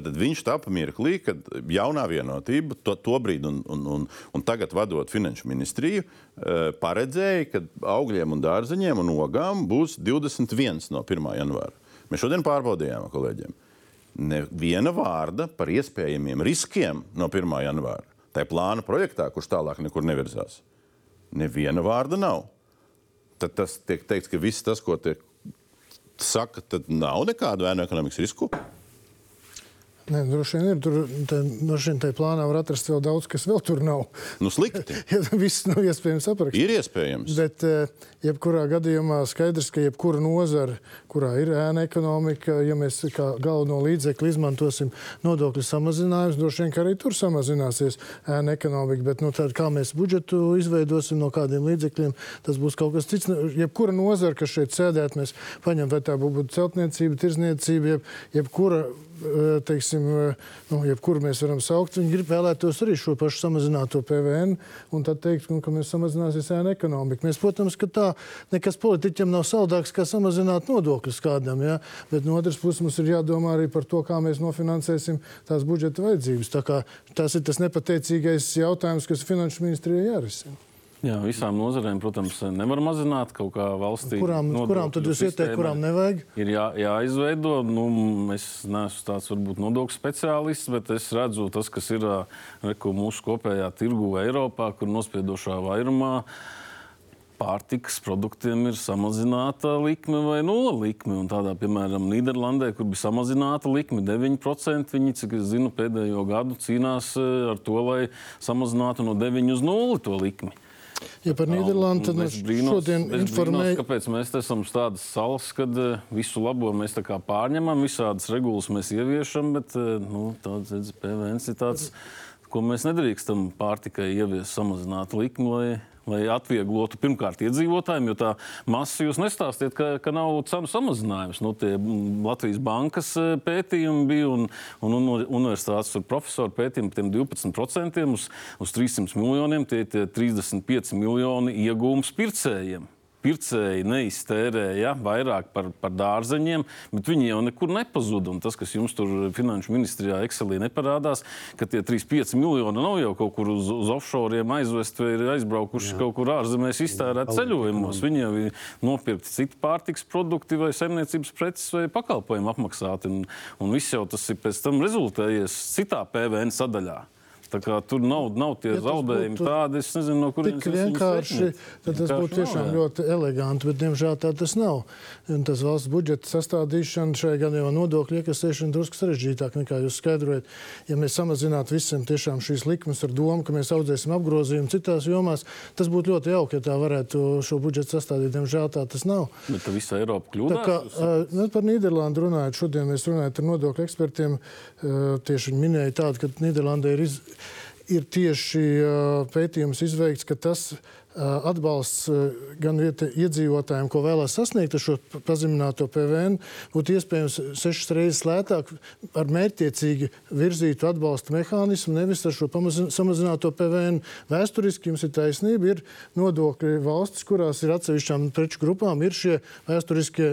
Tad viņš tapa mirklī, kad jaunā vienotība, to, to brīdi un, un, un, un tagad vadot finanšu ministriju, eh, paredzēja, ka augļiem un dārzeņiem un ogām būs 21 no 1. janvāra. Mēs šodien pārbaudījām kolēģiem. neviena vārda par iespējamiem riskiem no 1. janvāra. Tā ir plāna projektā, kurš tālāk nekur nevirzās. Neviena vārda nav. Tad tas tiek teikts, ka viss tas, ko tiek saka, tad nav nekādu ēnu ekonomikas risku. Nē, droši vien ir. Tur tā, droši vien tajā plānā var atrast vēl daudz, kas vēl tur nav. Nu, slikti. ja viss nav iespējams aprakstīt. Ir iespējams. Bet, eh, jebkurā gadījumā skaidrs, ka jebkura nozara, kurā ir ēna ekonomika, ja mēs kā galveno līdzekli izmantosim nodokļu samazinājumus, droši vien arī tur samazināsies ēna ekonomika. Bet nu, tad, kā mēs budžetu izveidosim no kādiem līdzekļiem, tas būs kaut kas cits. Jebkura nozara, kas šeit sēdēt, mēs paņemam, vai tā būtu celtniecība, tirzniecība, jeb, jebkura teiksim, nu, jebkuru mēs varam saukt, viņi grib vēlētos arī šo pašu samazināto PVN un tad teikt, ka mēs samazināsies ēna ekonomika. Mēs, protams, ka tā nekas politiķiem nav saldāks, kā samazināt nodokļus kādam, ja? bet no otras puses mums ir jādomā arī par to, kā mēs nofinansēsim tās budžeta vajadzības. Tā kā tas ir tas nepateicīgais jautājums, kas finanšu ministrijai jārisina. Jā, visām nozarēm, protams, nevar mazināt kaut kā valstī. Kurām, kurām tad jūs ieteikt, kurām nevajag? Ir jā, jāizveido. Nu, es neesmu tāds varbūt nodokļu speciālists, bet es redzu tas, kas ir reku, mūsu kopējā tirgu Eiropā, kur nospiedošā vairumā pārtikas produktiem ir samazināta likme vai nula likme. Un tādā, piemēram, Nīderlandē, kur bija samazināta likme 9%, viņi, cik es zinu, pēdējo gadu cīnās ar to, lai samazinātu no 9 uz 0 to likmi. Ja par Nīderlandi tad mēs šodien informējam. Kāpēc mēs esam tādas salas, kad uh, visu labo mēs pārņemam, visādas regulas mēs ieviešam, bet uh, nu, tāds PVN ir tāds, ko mēs nedrīkstam pārtikai ieviest samazināt likmi, lai lai atvieglotu pirmkārt iedzīvotājiem, jo tā masa jūs nestāstiet, ka, ka nav cenu samazinājums. Nu, tie Latvijas bankas e, pētījumi bija un, un, un universitātes profesoru pētījumi par tiem 12% uz, uz 300 miljoniem, tie ir 35 miljoni iegūmus pircējiem pircēji neiztērēja vairāk par, par dārzeņiem, bet viņi jau nekur nepazuda. Un tas, kas jums tur finanšu ministrijā Excelī neparādās, ka tie 3,5 miljoni nav jau kaut kur uz, uz offshore aizvest vai ir aizbraukuši Jā. kaut kur ārzemēs iztērēt ceļojumos. Viņi jau ir nopirkti citu pārtiks produkti vai saimniecības preces vai pakalpojumu apmaksāti. Un, un viss jau tas ir pēc tam rezultējies citā PVN sadaļā. Tur nav, nav tie ja zaudējumi tādi, es nezinu, no kurienes tas vienkārši. Tad tas būtu tiešām nav, ļoti eleganti, bet diemžēl tā tas nav. Un tas valsts budžeta sastādīšana šajā gadījumā nodokļu iekasēšana drusku sarežģītāk nekā jūs skaidrojat. Ja mēs samazinātu visiem tiešām šīs likmes ar domu, ka mēs audzēsim apgrozījumu citās jomās, tas būtu ļoti jauki, ja tā varētu šo budžetu sastādīt. Diemžēl tā tas nav. Bet tā visa Eiropa kļūdās. Tā kā, uh, par Nīderlandi runājot, šodien mēs runājam ar nodokļu ekspertiem. Uh, tieši viņi minēja tādu, ka Nīderlandē ir iz, ir tieši pētījums izveikts, ka tas atbalsts gan iedzīvotājiem, ko vēlās sasniegt ar šo pazemināto PVN, būtu iespējams sešas reizes lētāk ar mērķtiecīgi virzītu atbalsta mehānismu, nevis ar šo samazināto PVN. Vēsturiski jums ir taisnība, ir nodokļi valstis, kurās ir atsevišķām preču grupām, ir šie vēsturiskie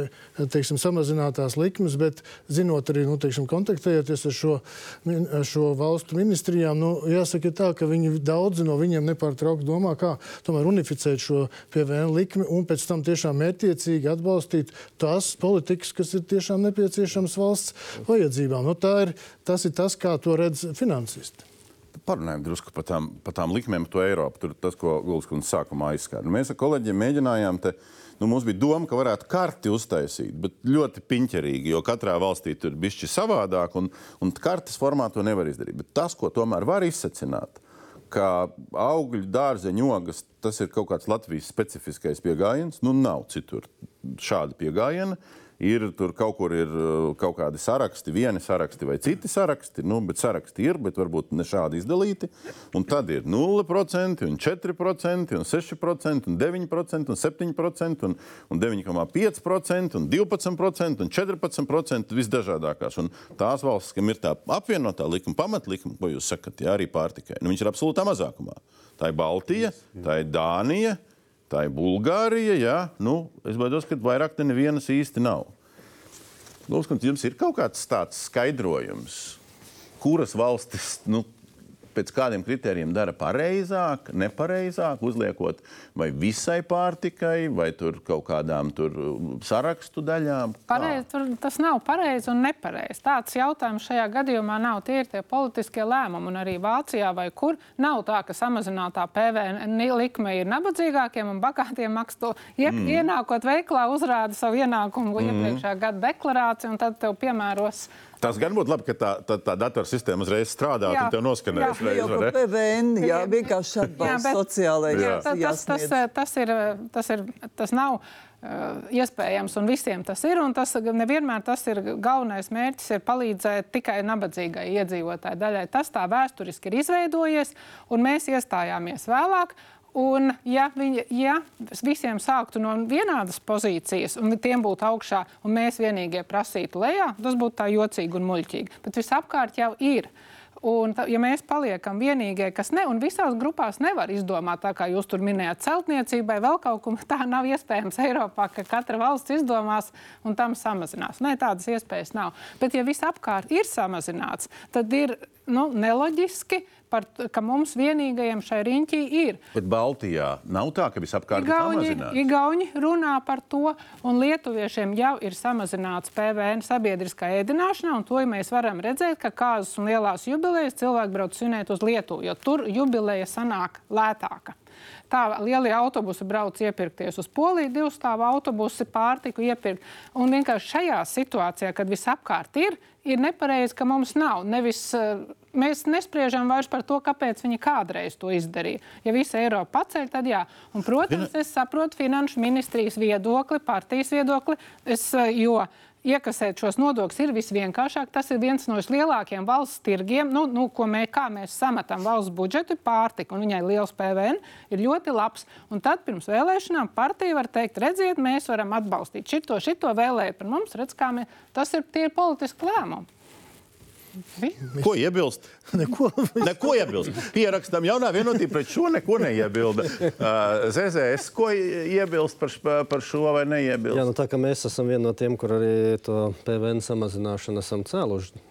teiksim, samazinātās likmes, bet zinot arī, nu, teiksim, kontaktējoties ar šo, ar šo valstu ministrijām, nu, jāsaka tā, ka viņi daudzi no viņiem nepārtraukti domā, kā tomēr unificēt šo PVN likmi un pēc tam tiešām mērķiecīgi atbalstīt tās politikas, kas ir tiešām nepieciešamas valsts vajadzībām. Nu, ir, tas ir tas, kā to redz finansisti parunājam drusku par tām, par tām likmēm, to Eiropu. Tur tas, ko Gulskundze sākumā aizskāra. Mēs ar kolēģiem mēģinājām te. Nu, mums bija doma, ka varētu karti uztaisīt, bet ļoti piņķerīgi, jo katrā valstī tur bija šķiet savādāk, un, un kartes formā to nevar izdarīt. Bet tas, ko tomēr var izsacināt, ka augļu dārzeņu ogas tas ir kaut kāds Latvijas specifiskais pieejams. Nu, nav citur šāda pieejama. Ir tur kaut kur ir uh, kaut kādi saraksti, vieni saraksti vai citi saraksti, nu, bet saraksti ir, bet varbūt ne šādi izdalīti. Un tad ir 0%, un 4%, un 6%, un 9%, un 7%, un, un 9,5%, un 12%, un 14% visdažādākās. Un tās valstis, kam ir tā apvienotā likuma, pamatlikuma, ko jūs sakat, jā, arī pārtikai, nu, viņas ir absolūtā mazākumā. Tā ir Baltija, tā ir Dānija tā ir Bulgārija. Jā, nu, es baidos, ka vairāk nevienas īsti nav. Lūdzu, jums ir kaut kāds tāds skaidrojums, kuras valstis nu, pēc kādiem kritērijiem dara pareizāk, nepareizāk, uzliekot vai visai pārtikai, vai kaut kādām tur sarakstu daļām? Pareiz, tur, tas nav pareizi un nepareizi. Tāds jautājums šajā gadījumā nav. Tie ir tie politiskie lēmumi. Un arī Vācijā vai kur nav tā, ka samazinātā PVN likme ir nabadzīgākiem un bagātiem maksā mm. Ienākot veiklā, uzrāda savu ienākumu mm. iepriekšējā gada deklarāciju, un tad tev piemēros Tas gan būtu labi, ka tā, tā, tā datorsistēma uzreiz strādā un tev noskanēs. Jā, jau par PVN, jā, vienkārši atbalsts sociālajai. Jā, tā, tas, tas, tas, ir, tas, ir, tas nav uh, iespējams un visiem tas ir. Un tas nevienmēr tas ir galvenais mērķis, ir palīdzēt tikai nabadzīgai iedzīvotāji daļai. Tas tā vēsturiski ir izveidojies un mēs iestājāmies vēlāk. Un, ja, viņi, ja visiem sāktu no vienādas pozīcijas, un tiem būtu augšā, un mēs vienīgie prasītu lejā, tas būtu tā jocīgi un muļķīgi. Bet visapkārt jau ir. Un, ja mēs paliekam vienīgie, kas ne, un visās grupās nevar izdomāt, tā kā jūs tur minējāt, celtniecībai, vēl kaut ko tā nav iespējams Eiropā, ka katra valsts izdomās un tam samazinās. Nē, tādas iespējas nav. Bet, ja viss apkārt ir samazināts, tad ir nu, neloģiski par, ka mums vienīgajiem šai riņķī ir. Bet Baltijā nav tā, ka visapkārt Igauņi, ir samazināts. Igauņi runā par to, un lietuviešiem jau ir samazināts PVN sabiedriskā ēdināšanā, un to ja mēs varam redzēt, ka kāzas un lielās jubilejas cilvēki brauc svinēt uz Lietuvu, jo tur jubileja sanāk lētāka. Tā lielie autobusi brauc iepirkties uz Poliju, divu stāvu autobusi pārtiku iepirkt. Un vienkārši šajā situācijā, kad viss apkārt ir, ir nepareizi, ka mums nav. Nevis, uh, mēs nespriežam vairs par to, kāpēc viņi kādreiz to izdarīja. Ja visa Eiropa paceļ, tad jā. Un, protams, es saprotu finanšu ministrijas viedokli, partijas viedokli, es, uh, jo iekasēt šos nodokļus ir visvienkāršāk. Tas ir viens no lielākajiem valsts tirgiem, nu, nu, ko mē, mēs sametam valsts budžetu, pārtika, un viņai liels PVN ir ļoti labs. Un tad pirms vēlēšanām partija var teikt, redziet, mēs varam atbalstīt šito, šito vēlēju par mums, redz, kā mēs, tas ir tie politiski lēmumi. Ko iebilst? Neko. neko iebilst. Pierakstam jaunā vienotība pret šo neko neiebilda. Uh, ZZS, ko iebilst par, par šo vai neiebilst? Jā, nu tā kā mēs esam viena no tiem, kur arī to PVN samazināšanu esam cēluši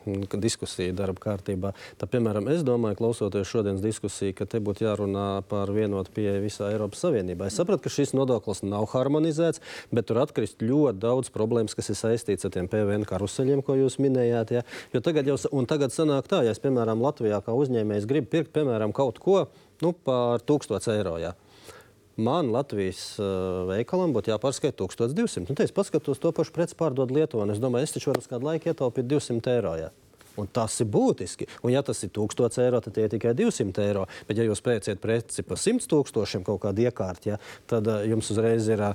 diskusiju darba kārtībā. Tā, piemēram, es domāju, klausoties šodienas diskusiju, ka te būtu jārunā par vienotu pieeju visā Eiropas Savienībā. Es saprotu, ka šis nodoklis nav harmonizēts, bet tur atkrist ļoti daudz problēmas, kas ir saistīts ar tiem PVN karuseļiem, ko jūs minējāt. Ja? Jo tagad jau Un tagad sanāk tā, ja es, piemēram, Latvijā kā uzņēmējs gribu pirkt, piemēram, kaut ko nu, par 1000 eiro. Jā. Man Latvijas uh, veikalam būtu jāpārskaita 1200. Nu, es paskatos to pašu preci pārdod Lietuvā. Es domāju, es taču varu uz kādu laiku ietaupīt 200 eiro. Jā. Un tas ir būtiski. Un, ja tas ir 1000 eiro, tad tie ir tikai 200 eiro. Bet, ja jūs pērciet preci par 100 tūkstošiem kaut kādu iekārtu, ja, tad uh, jums uzreiz ir uh,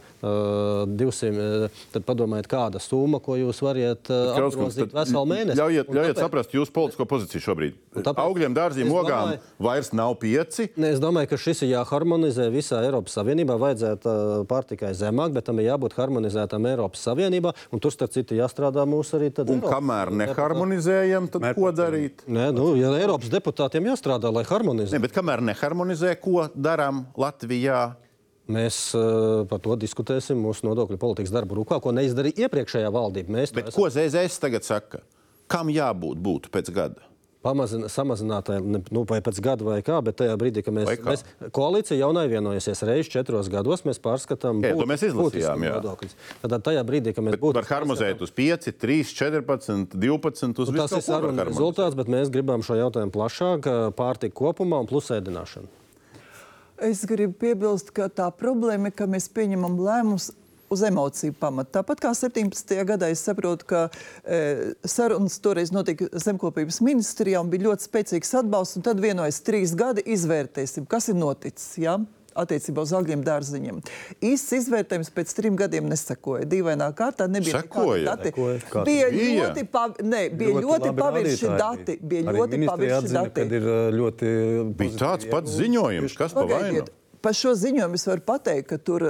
200. Uh, tad padomājiet, kāda summa, ko jūs varat uh, apgrozīt veselu mēnesi. Ļaujiet, ļaujiet tāpēc... saprast jūsu politisko pozīciju šobrīd. Tāpēc... Augļiem, dārziem, ogām domāju... vairs nav pieci. Ne, es domāju, ka šis ir jāharmonizē visā Eiropas Savienībā. Vajadzētu uh, pārtikai zemāk, bet tam ir jābūt harmonizētam Eiropas Savienībā. Un tur, starp citu, jāstrādā mūsu arī. Un Eiropas. kamēr neharmonizējam, zinām, tad Mērķi. ko darīt. Nē, nu, ja Eiropas deputātiem jāstrādā, lai harmonizētu. Ne, bet kamēr neharmonizē, ko darām Latvijā? Mēs uh, par to diskutēsim mūsu nodokļu politikas darba rūkā, ko neizdarīja iepriekšējā valdība. Mēs bet esam... ko ZZS tagad saka? Kam jābūt būtu pēc gada? Pamazina, samazinātai, nu, vai pēc gada vai kā, bet tajā brīdī, kad mēs, mēs koalīcija jaunai vienojusies reizes četros gados, mēs pārskatām jā, būt, mēs izlasījām, nodokļus. Tad tajā brīdī, kad mēs būtu... Var harmonizēt uz 5, 3, 14, 12, uz nu, Tas ir saruna rezultāts, bet mēs gribam šo jautājumu plašāk, pārtika kopumā un plus ēdināšanu. Es gribu piebilst, ka tā problēma ir, ka mēs pieņemam lēmumus uz emociju pamata. Tāpat kā 17. gadā es saprotu, ka e, sarunas toreiz notika zemkopības ministrijā un bija ļoti spēcīgs atbalsts, un tad vienojas trīs gadi izvērtēsim, kas ir noticis. Ja? attiecībā uz augļiem dārziņiem. Īsts izvērtējums pēc trim gadiem nesakoja. Dīvainā kārtā nebija Sakoja. dati. Sekoja. Bija ļoti, pav... ne, bija ļoti, ļoti pavirši dati. Bija ļoti pavirši dati. Ir ļoti bija tāds pats ziņojums, kas pa vainu. Par šo ziņojumu es varu pateikt, ka tur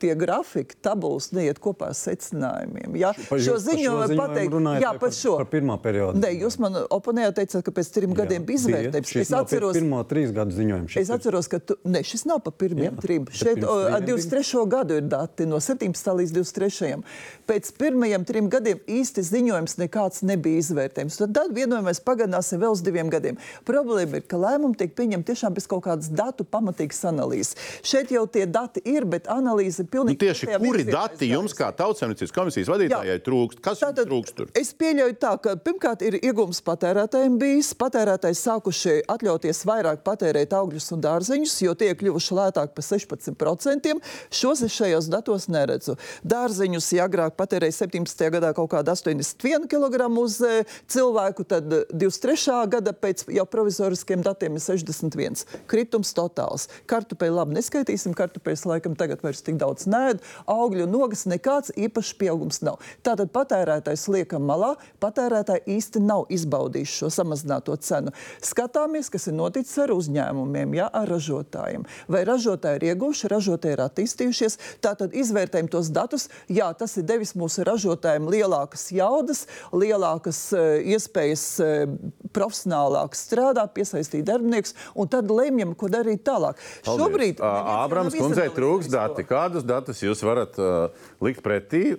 tie grafiki, tabulas neiet kopā ar secinājumiem. Ja? Par Šo par ziņojumu pateikt, jā, par par- šo. par pirmā periodu? Nē, jūs man oponējāt, teicāt, ka pēc trim gadiem bija izvērtējums. Es atceros, pirmo trīs gadu ziņojumu. Es atceros, ka tu, ne, šis nav par pirmiem Jā, trim. Šeit o, ar trījiem 23. gadu ir dati no 17. līdz 23. Pēc pirmajiem trim gadiem īsti ziņojums nekāds nebija izvērtējums. Tad, tad vienojamies pagarināsim vēl uz diviem gadiem. Problēma ir, ka lēmumi tiek pieņemti tiešām bez kaut kādas datu pamatīgas analīzes. Šeit jau tie dati ir, bet analīze Nu, pilnīgi tieši pretējā kuri dati jums, kā tautsēmniecības komisijas vadītājai, trūkst? Kas jums trūkst tur? Es pieļauju tā, ka pirmkārt ir iegūms patērētājiem bijis. Patērētāji sākuši atļauties vairāk patērēt augļus un dārzeņus, jo tie ir kļuvuši lētāki par 16%. Šos es šajos datos neredzu. Dārzeņus, ja agrāk patērēja 17. gadā kaut kāda 81 kg uz e, cilvēku, tad e, 23. gada pēc jau provizoriskiem datiem ir 61. Kritums totāls. Kartupeļu labi neskaitīsim, kartupeļus laikam tagad vairs tik daudz nēd. Augļu nogas nekāds īpašs pieaugums nav. Tātad patērētājs liekam malā, patērētāji īsti nav izbaudījuši šo samazināto cenu. Skatāmies, kas ir noticis ar uzņēmumiem, ja, ar ražotājiem. Vai ražotāji ir ieguvuši, ražotāji ir attīstījušies. Tātad izvērtējam tos datus. Jā, tas ir devis mūsu ražotājiem lielākas jaudas, lielākas uh, iespējas uh, profesionālāk strādāt, piesaistīt darbiniekus, un tad lemjam, ko darīt tālāk. Šobrīd neviens jau Ābrams kundzei trūks dati. Kādus datus jūs varat uh, likt pretī?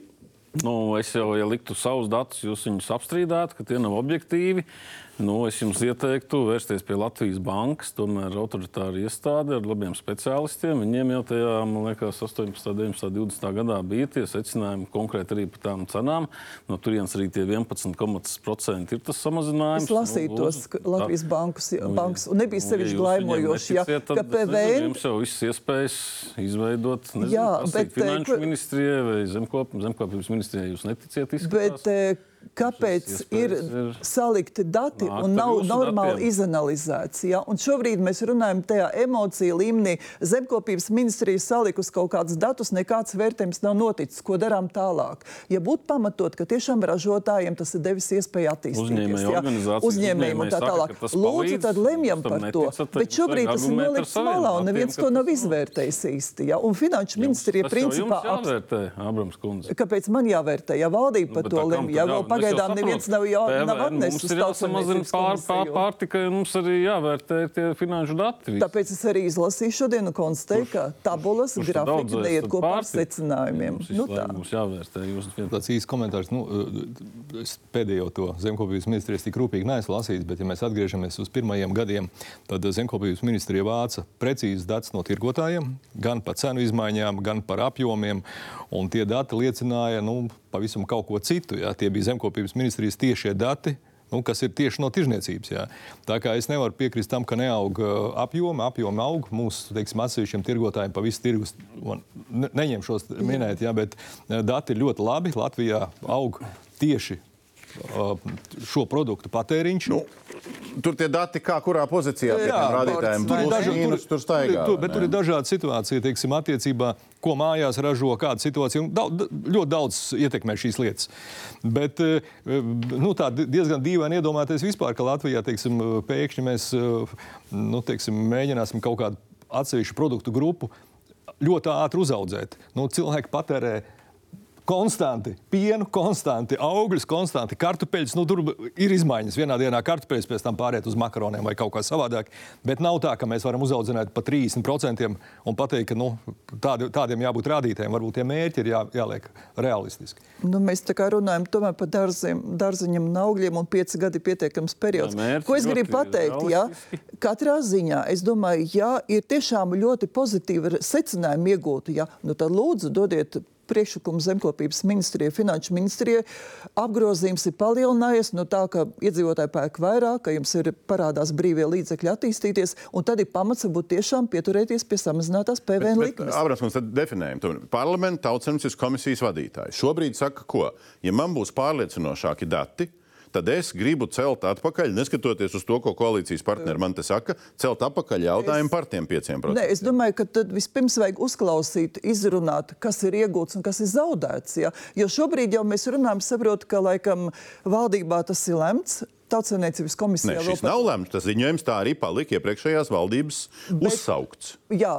Nu, es jau, ja liktu savus datus, jūs viņus apstrīdētu, ka tie nav objektīvi. Nu, es jums ieteiktu vērsties pie Latvijas bankas, tomēr autoritāra iestāde ar labiem speciālistiem. Viņiem jau tajā, man liekas, 18, 19, 20 gadā bija tie secinājumi konkrēti arī par tām cenām. No turienes arī tie 11,5% ir tas samazinājums. Es lasīju Nu, tos Latvijas bankas, Nu, bankas un nebija nu, sevišķi viņiem ja, ka PVN Jums jau viss iespējas izveidot, nezinu, Jā, bet, eh, finanšu ministrijai vai zemkop, zemkopības ministrijai. Jūs neticiet, izskatās. Bet eh, kāpēc ir ir salikti dati nākt un nav normāli datiem. izanalizēts? Ja? Un šobrīd mēs runājam tajā emociju līmenī. Zemkopības ministrija salikusi kaut kādus datus, nekāds vērtējums nav noticis. Ko darām tālāk? Ja būtu pamatot, ka tiešām ražotājiem tas ir devis iespēju attīstīties, Uzņēmēju ja? uzņēmējiem un uzņēmēji tā saka, tālāk, ka tas lūdzu, palīdz, tad lemjam par to. neticat, Bet šobrīd tas ir nolikts malā un neviens to nav izvērtējis īsti. Ja? Un finanšu ministrija principā jums ap- jāvērtē, Abrams kundze. Kāpēc man jāvērtē? Ja valdība par Bet to lemj, ja vēl pagaidām neviens nav, jā, PVN nav atnesis Mums ir jāsamazina pār, pār, pārtika, un mums arī jāvērtē tie finanšu dati. visi. Tāpēc es arī izlasīju šodien un konstatēju, ka tabulas daudzēs neiet kopā ar secinājumiem. Mums Nu, tā. būs jāvērtē jūs Tāds īsts komentārs. Nu, es pēdējo to zemkopības ministrijas tik rūpīgi neesmu lasījis, bet, ja mēs atgriežamies uz pirmajiem gadiem, tad zemkopības ministrija vāca precīzus datus no tirgotājiem, gan par cenu izmaiņām, gan par apjomiem. Un tie dati liecināja nu, pavisam kaut ko citu. Jā. Tie bija zemkopības ministrijas tiešie dati. Nu, kas ir tieši no tirzniecības. Jā. Tā kā es nevaru piekrist tam, ka neaug apjomi, apjomi aug mūsu atsevišķiem tirgotājiem pa visu tirgus. Ne, neņemšos minēt, jā, bet dati ir ļoti labi. Latvijā aug tieši šo produktu patēriņš. Nu, tur tie dati, kā kurā pozīcijā tiem rādītājiem tur ir plus, daži- mīnus, tur staigā. Tur, bet tur ir dažādi situācija, teiksim, attiecībā, ko mājās ražo, kāda situācija. Daudz, ļoti daudz ietekmē šīs lietas. Bet eh, nu, tā diezgan dīvaini iedomāties vispār, ka Latvijā teiksim, pēkšņi mēs eh, nu, teiksim, mēģināsim kaut kādu atsevišķu produktu grupu ļoti ātri uzaudzēt. Nu, cilvēki patērē konstanti pienu, konstanti augļus, konstanti kartupeļus. Nu, tur ir izmaiņas. Vienā dienā kartupeļus pēc tam pāriet uz makaroniem vai kaut kā savādāk. Bet nav tā, ka mēs varam uzaudzināt par 30% un pateikt, ka nu, tādi, tādiem jābūt rādītājiem. Varbūt tie mērķi ir jā, jāliek realistiski. Nu, mēs tā kā runājam tomēr par dārziem, dārziņiem un augļiem, un pieci gadi ir pietiekams periods. Jā, Ko es gribu pateikt? Jā, katrā ziņā es domāju, ja ir tiešām ļoti pozitīvi secinājumi iegūti, ja, nu tad lūdzu dodiet priekšlikumu zemkopības ministrijai, finanšu ministrijai. Apgrozījums ir palielinājies no tā, ka iedzīvotāji pērk vairāk, ka jums ir parādās brīvie līdzekļi attīstīties, un tad ir pamats varbūt tiešām pieturēties pie samazinātās PVN likmes. Abrams, mums tad definējam, parlamenta tautsemniecības komisijas vadītājs. Šobrīd saka, ko? Ja man būs pārliecinošāki dati, tad es gribu celt atpakaļ, neskatoties uz to, ko koalīcijas partneri man te saka, celt atpakaļ jautājumu par tiem 5%. Nē, es domāju, ka tad vispirms vajag uzklausīt, izrunāt, kas ir iegūts un kas ir zaudēts. Ja? Jo šobrīd jau mēs runājam, saprotu, ka laikam valdībā tas ir lemts. Tautsēmniecības Nē, komisijā šis nav lemts. Tas ziņojums tā arī palika iepriekšējās valdības Bet- uzsaukts. Jā,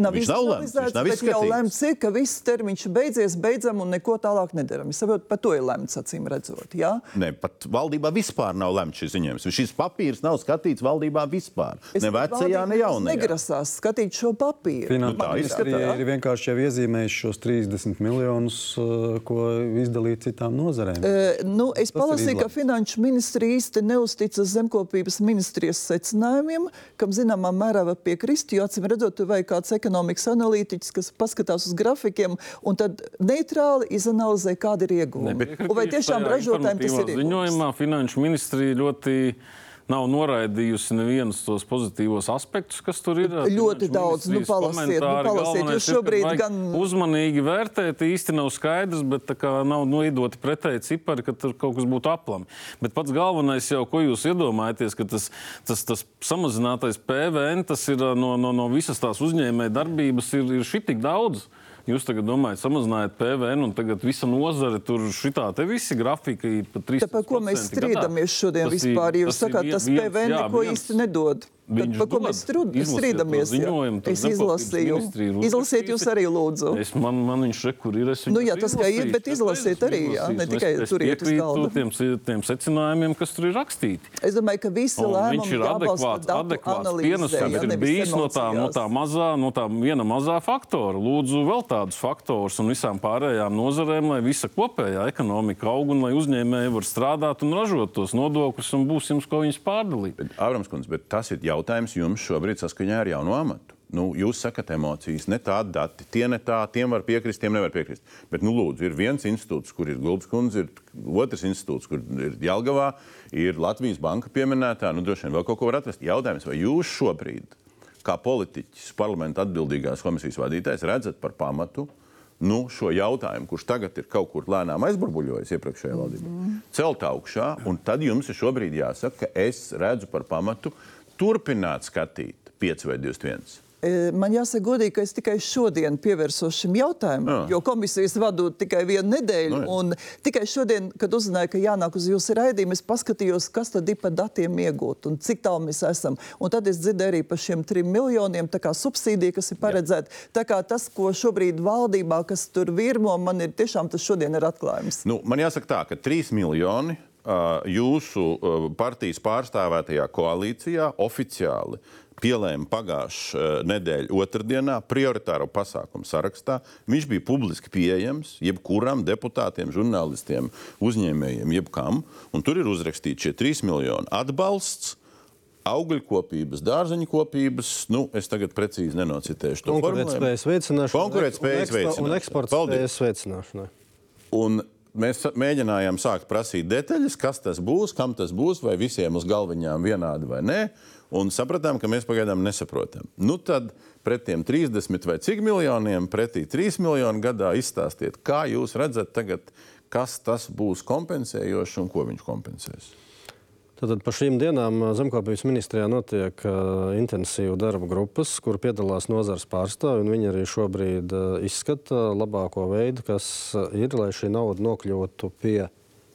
nav Viņš nav lemts, viņš nav jau lemts ir, ka viss termiņš beidzies, beidzam un neko tālāk nedaram. Es saprotu, par to ir lemts, acīm redzot. Jā? Ne, pat valdībā vispār nav lemts šis ziņojums. Šis papīrs nav skatīts valdībā vispār. Es ne vecajā, ne jaunajā. Negrasās skatīt šo papīru. Finanses ministrija izskatās. ir vienkārši jau iezīmējuši šos 30 miljonus, uh, ko izdalīt citām nozarēm. E, nu, es Tas palasīju, ka. Finanšu ministrija īsti neusticas zemkopības ministrijas secinājumiem, kam zināmā mērā var piekrist. Jo, acīm redzot, tur vajag kāds ekonomikas analītiķis, kas paskatās uz grafikiem un tad neitrāli izanalizē, kāda ir ieguvuma. Vai tiešām ražotājiem tas ir? Ziņojumā Finanšu ministrija ļoti nav noraidījusi nevienus tos pozitīvos aspektus, kas tur ir. Ļoti Finanšu daudz. Nu, palasiet, nu, palasiet. Jūs ir, šobrīd vajag gan- Uzmanīgi vērtēt, īsti nav skaidrs, bet tā kā nav noidoti pretēji cipari, ka tur kaut kas būtu aplami. Bet pats galvenais jau, ko jūs iedomājaties, ka tas, tas, tas samazinātais PVN, tas ir ā, no, no, no visas tās uzņēmēja darbības, ir, ir šitik daudz. Jūs tagad domājat, samazinājāt PVN, un tagad visa nozare tur šitā te visi grafika ir pa 3. Tad par ko mēs strīdamies šodien vispār? Jūs sakāt, tas PVN neko īsti nedod. Tad Viņš par ko mēs strīdamies? Es izlasīju. Izlasiet jūs arī lūdzu. Es, man, man viņš ir, kur ir. Es Nu, jā, tas kā ir, bet izlasiet arī, jā, ne tikai es- es turiet uz galda. Tiem, tiem secinājumiem, kas tur ir rakstīti. Es domāju, ka visi lēmumi viņš ir adekvāts, adekvāts pienesums. ir bijis no tā, no tā mazā, no tā viena mazā faktora. Lūdzu, vēl tādus faktorus un visām pārējām nozarēm, lai visa kopējā ekonomika aug un lai uzņēmēji var strādāt un ražot tos nodokļus un būs jums, ko viņus pārdalīt. Avrams Kundze, bet tas ir jautājums jums šobrīd saskaņā ar jaunu amatu. Nu, jūs sakat emocijas, ne tādi dati. Tie ne tā, tiem var piekrist, tiem nevar piekrist. Bet, nu, lūdzu, ir viens institūts, kur ir Gulbs kundze, ir otrs institūts, kur ir Jelgavā, ir Latvijas banka pieminētā. Nu, droši vien vēl kaut ko var atrast. Jautājums, vai jūs šobrīd, kā politiķis, parlamenta atbildīgās komisijas vadītājs, redzat par pamatu nu, šo jautājumu, kurš tagad ir kaut kur lēnām aizburbuļojis iepriekšējā valdībā, celt augšā, un tad jums ir šobrīd jāsaka, ka es redzu par pamatu turpināt skatīt 5 vai 21. E, Man jāsaka, godīgi, ka es tikai šodien pievērsos šim jautājumam, Jā. jo komisijas vadu tikai vienu nedēļu. Nu, jā. un tikai šodien, kad uzzināju, ka jānāk uz jūsu raidījumu, es paskatījos, kas tad ir par datiem iegūt un cik tālu mēs esam. Un tad es dzirdēju arī par šiem trim miljoniem subsīdiju, kas ir paredzēta. Tā kā tas, ko šobrīd valdībā, kas tur virmo, man ir tiešām tas šodien ir atklājums. Nu, man jāsaka tā, ka 3 miljoni jūsu uh, partijas pārstāvētajā koalīcijā oficiāli pielēma pagājušā nedēļa otrdienā prioritāro pasākumu sarakstā. Viņš bija publiski pieejams jebkuram deputātiem, žurnālistiem, uzņēmējiem, jebkam. Un tur ir uzrakstīts šie 3 miljoni atbalsts. Augļkopības, dārzeņu kopības, nu, es tagad precīzi nenocitēšu to Konkurētspējas veicināšana Konkurētspējas un ekspor- veicināšana. un eksporta spējas veicināšanai. Un mēs mēģinājām sākt prasīt detaļas, kas tas būs, kam tas būs, vai visiem uz galviņām vienādi vai nē. Un sapratām, ka mēs pagaidām nesaprotam. Nu tad pret tiem 30 vai cik miljoniem, pretī 3 miljonu gadā izstāstiet, kā jūs redzat tagad, kas tas būs kompensējošs un ko viņš kompensēs. Tātad par šīm dienām Zemkopības ministrijā notiek uh, intensīva darba grupas, kur piedalās nozars pārstāvji. Viņi arī šobrīd uh, izskata labāko veidu, kas uh, ir, lai šī nauda nokļūtu pie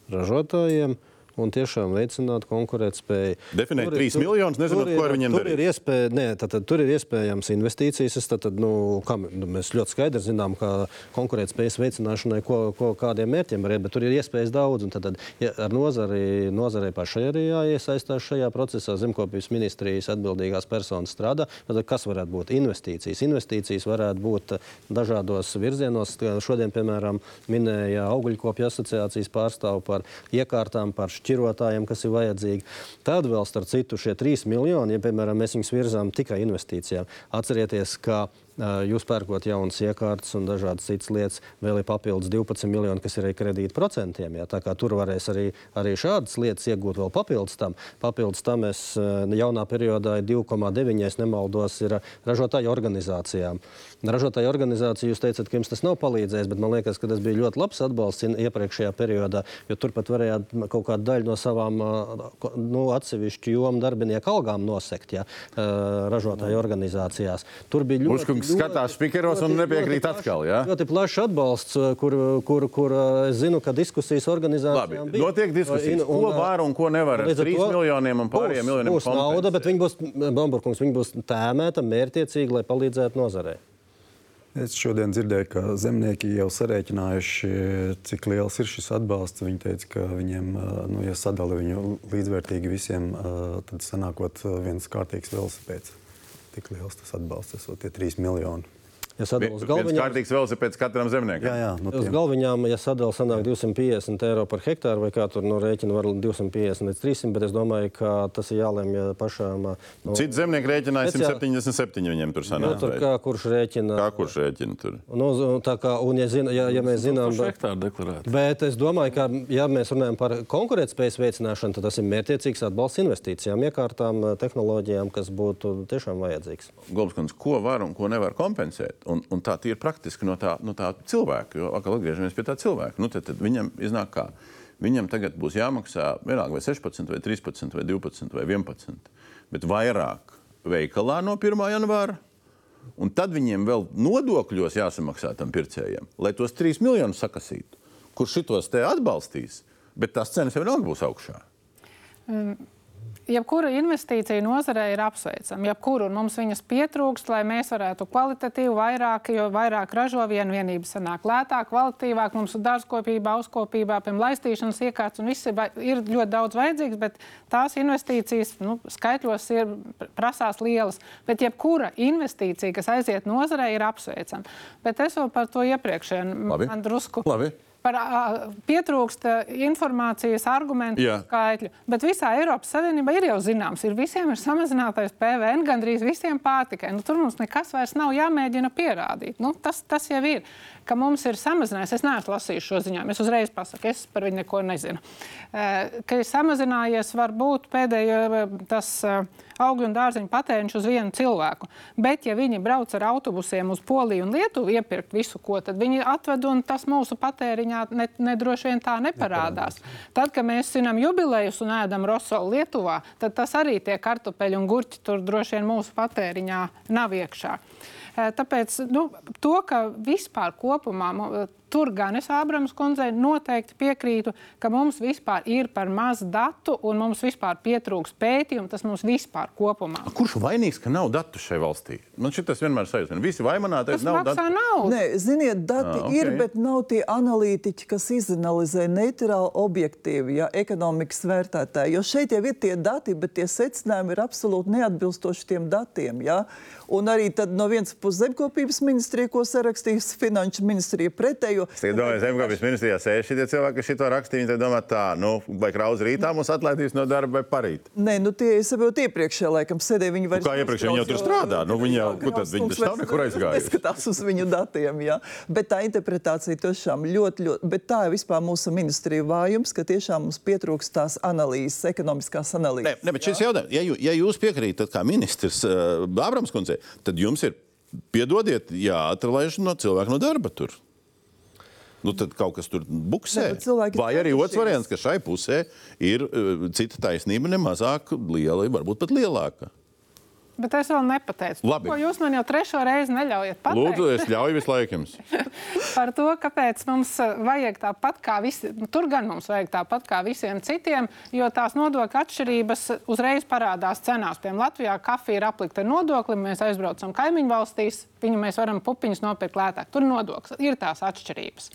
ražotājiem. Un tiešām veicināt konkurētspēju. Definēt Tur ir- trīs tur- miljonus, nezinot, ko ar viņiem tur darīt. ir iespēja, nē, tātad, tur ir iespējams investīcijas. Es Tātad, nu, kam, nu, mēs ļoti skaidri zinām, ka konkurētspējas veicināšanai, ko, ko, kādiem mērķiem var iet, bet tur ir iespējas daudz. un Tātad, ja ar nozari, nozarei pašai arī jāiesaistās šajā procesā. Zemkopības ministrijas atbildīgās personas strādā. Tātad, kas varētu būt investīcijas? Investīcijas varētu būt dažādos virzienos. Šodien, piemēram, minēja augļkopju asociācijas pārstāvu par iekārtām, par šķirotājiem, kas ir vajadzīgi. Tad vēl starp citu šie 3 miljoni, ja piemēram mēs viņus virzām tikai investīcijām. Atcerieties, ka jūs pērkot jaunas iekārtas un dažādas citas lietas, vēl ir papildus 12 miljoni, kas ir arī kredīta procentiem. Jā. Tā kā tur varēs arī, arī šādas lietas iegūt vēl papildus tam. Papildus tam es jaunā periodā ir 2,9, ja es nemaldos, ir ražotāju organizācijām. Ražotāju organizācija, jūs teicat, ka jums tas nav palīdzējis, bet man liekas, ka tas bija ļoti labs atbalsts iepriekšējā periodā, jo turpat varējāt kaut kādu daļu no savām nu, atsevišķu jomu darbinieku algām nosekt ja, ražotāju organizācijās. Tur bija ļoti, Uzkungs, skatās spikeros un nepiekrīt atkal. Ja? Ļoti plašs atbalsts, kur, kur, kur es zinu, ka diskusijas organizācijām Labi, notiek diskusijas, Un- ko var un ko nevar ar līdz 3 to miljoniem un pārējiem būs- miljoniem Būs nauda, bet viņi būs, Bamburkungs, viņi būs tēmēta mērķiecīgi, lai palīdzētu nozarei. Es šodien dzirdēju, ka zemnieki jau sarēķinājuši, cik liels ir šis atbalsts. Viņi teica, ka viņiem, nu, ja sadala viņu līdzvērtīgi visiem, tad sanākot viens kārtīgs velosipēds. Tik liels tas atbalsts, esot tie 3 miljoni. Ja sadala uz Viens galviņām, kārtīgs velosipēds katram zemniekam. Jā, jā, no uz galviņām, ja sadala sanāk 250 eiro par hektāru, vai kā tur no rēķina var 250 līdz 300, bet es domāju, ka tas ir jālemj pašām. No, Citi zemnieki rēķināja Speciāli- 177 viņiem tur nu, sanāk. tur kā kurš rēķina. Kā kurš rēķina tur? Nu, tā kā, un, ja, zina, ja, ja mēs zinām, deklarēt. Bet es domāju, ka, ja mēs runājam par konkurētspējas veicināšanu, tad tas ir mērķiecīgs atbalsts investīcijām, iekārtām, tehnoloģijām, kas būtu tiešām vajadzīgs. Golbskundze, ko var un ko nevar kompensēt. Un, un tā ir praktiski no tā, no tā cilvēka, jo atkal atgriežamies pie tā cilvēka. Nu, tad, tad viņam iznāk kā. Viņam tagad būs jāmaksā vienalga vai 16, vai 13, vai 12, vai 11, bet vairāk veikalā no 1. janvāra. Un tad viņiem vēl nodokļos jāsamaksā tam pircējiem, lai tos 3 miljonus sakasītu. Kurš šitos te atbalstīs, bet tās cenas jau vienalga būs augšā. Jebkura investīcija nozarē ir apsveicama. Jebkuru mums viņas pietrūkst, lai mēs varētu kvalitatīvi vairāk, jo vairāk ražo viena vienība, sanāk lētāk, kvalitīvāk. Mums ir dārzkopībā, uzkopībā, piemēram, laistīšanas iekārtas un viss ir, ir ļoti daudz vajadzīgs, bet tās investīcijas nu, skaitļos ir prasās lielas. Bet jebkura investīcija, kas aiziet nozarē, ir apsveicama. Bet es vēl par to iepriekšēju man drusku. Labi. Par ā, pietrūkst informācijas, argumentu, Jā. skaitļu. Bet visā Eiropas Savienībā ir jau zināms, ir visiem ir samazinātais PVN, gandrīz visiem pārtikai. Nu, tur mums nekas vairs nav jāmēģina pierādīt. Nu, tas, tas jau ir, ka mums ir samazinājies. Es neesmu lasījis šo ziņojumu, es uzreiz pasaku, es par viņu neko nezinu. Eh, Ka ir samazinājies varbūt pēdējo eh, tas eh, augļu un dārzeņu patēriņš uz vienu cilvēku. Bet, ja viņi brauc ar autobusiem uz Poliju un Lietuvu iepirkt visu, ko, tad viņi atved un tas mūsu patēriņā ne, nedroši vien tā neparādās. Tad, kad mēs svinam jubilejus un ēdam rosolu Lietuvā, tad tas arī tie kartupeļi un gurķi tur droši vien mūsu patēriņā nav iekšā. Tāpēc nu, to, ka vispār kopumā postopoma tur gan es Ābrams kundzei noteikti piekrītu, ka mums vispār ir par maz datu un mums vispār pietrūks pētījumu. Tas mums vispār kopumā. Kurš vainīgs, ka nav datu šai valstī? Man šis vienmēr sajūta. Visi vainināti, Tas nav datu. naudu. Nē, ziniet, dati Ah, ah, ir, bet nav tie analītiķi, kas izanalizē neitrāli, objektīvi, ja, ekonomikas vērtētāji. Jo šeit jau ir tie dati, bet tie secinājumi ir absolūti neatbilstoši tiem datiem. Ja. Un arī tad no vienas puses zemkopības ministrija, ko sarakstīs finanšu ministrija pretējo. Es domāju, zemkopības ministrijā sēž šie cilvēki, kas šito rakstīja. Viņi domā, tā, nu, vai krauzi rītā mūs atlaidīs no darba vai parīt. Nē, nu tie es saprotu, iepriekšējā laikam sēdēja. Viņi vairs kā iepriekšēji, viņi jau tur jo- strādā. Nu, viņi jau- kur tad viņi nav nekur aizgājuši. Neskatās uz viņu datiem, jā. Bet tā interpretācija tiešām ļoti, ļoti, bet tā ir vispār mūsu ministrija vājums, ka tiešām mums pietrūkst tās analīzes, ekonomiskās Nē, analīzes. ne, bet šis jautājums, ja, ja jūs piekrītat kā ministrs uh, Abrams kundzei, tad jums ir, piedodiet, jāatralaiž no cilvēka no darba tur. Nu, tad kaut kas tur buksē. Vai arī otrs variants, ka šai pusē ir uh, cita taisnība, nemazāk liela, varbūt pat lielāka. Bet es vēl nepateicu, Labi. ko jūs man jau trešo reizi neļaujat pateikt. Lūdzu, es ļauju visu laiku jums. par to, kāpēc mums eh, vajag tāpat kā visiem, tur gan mums vajag tāpat kā visiem citiem, jo tās nodokļu atšķirības uzreiz parādās cenās. Piemēram, Latvijā kafija ir aplikta ar nodokli, mēs aizbraucam kaimiņu valstīs, viņu mēs varam pupiņus nopirkt lētāk. Tur nodoklis ir tās atšķirības.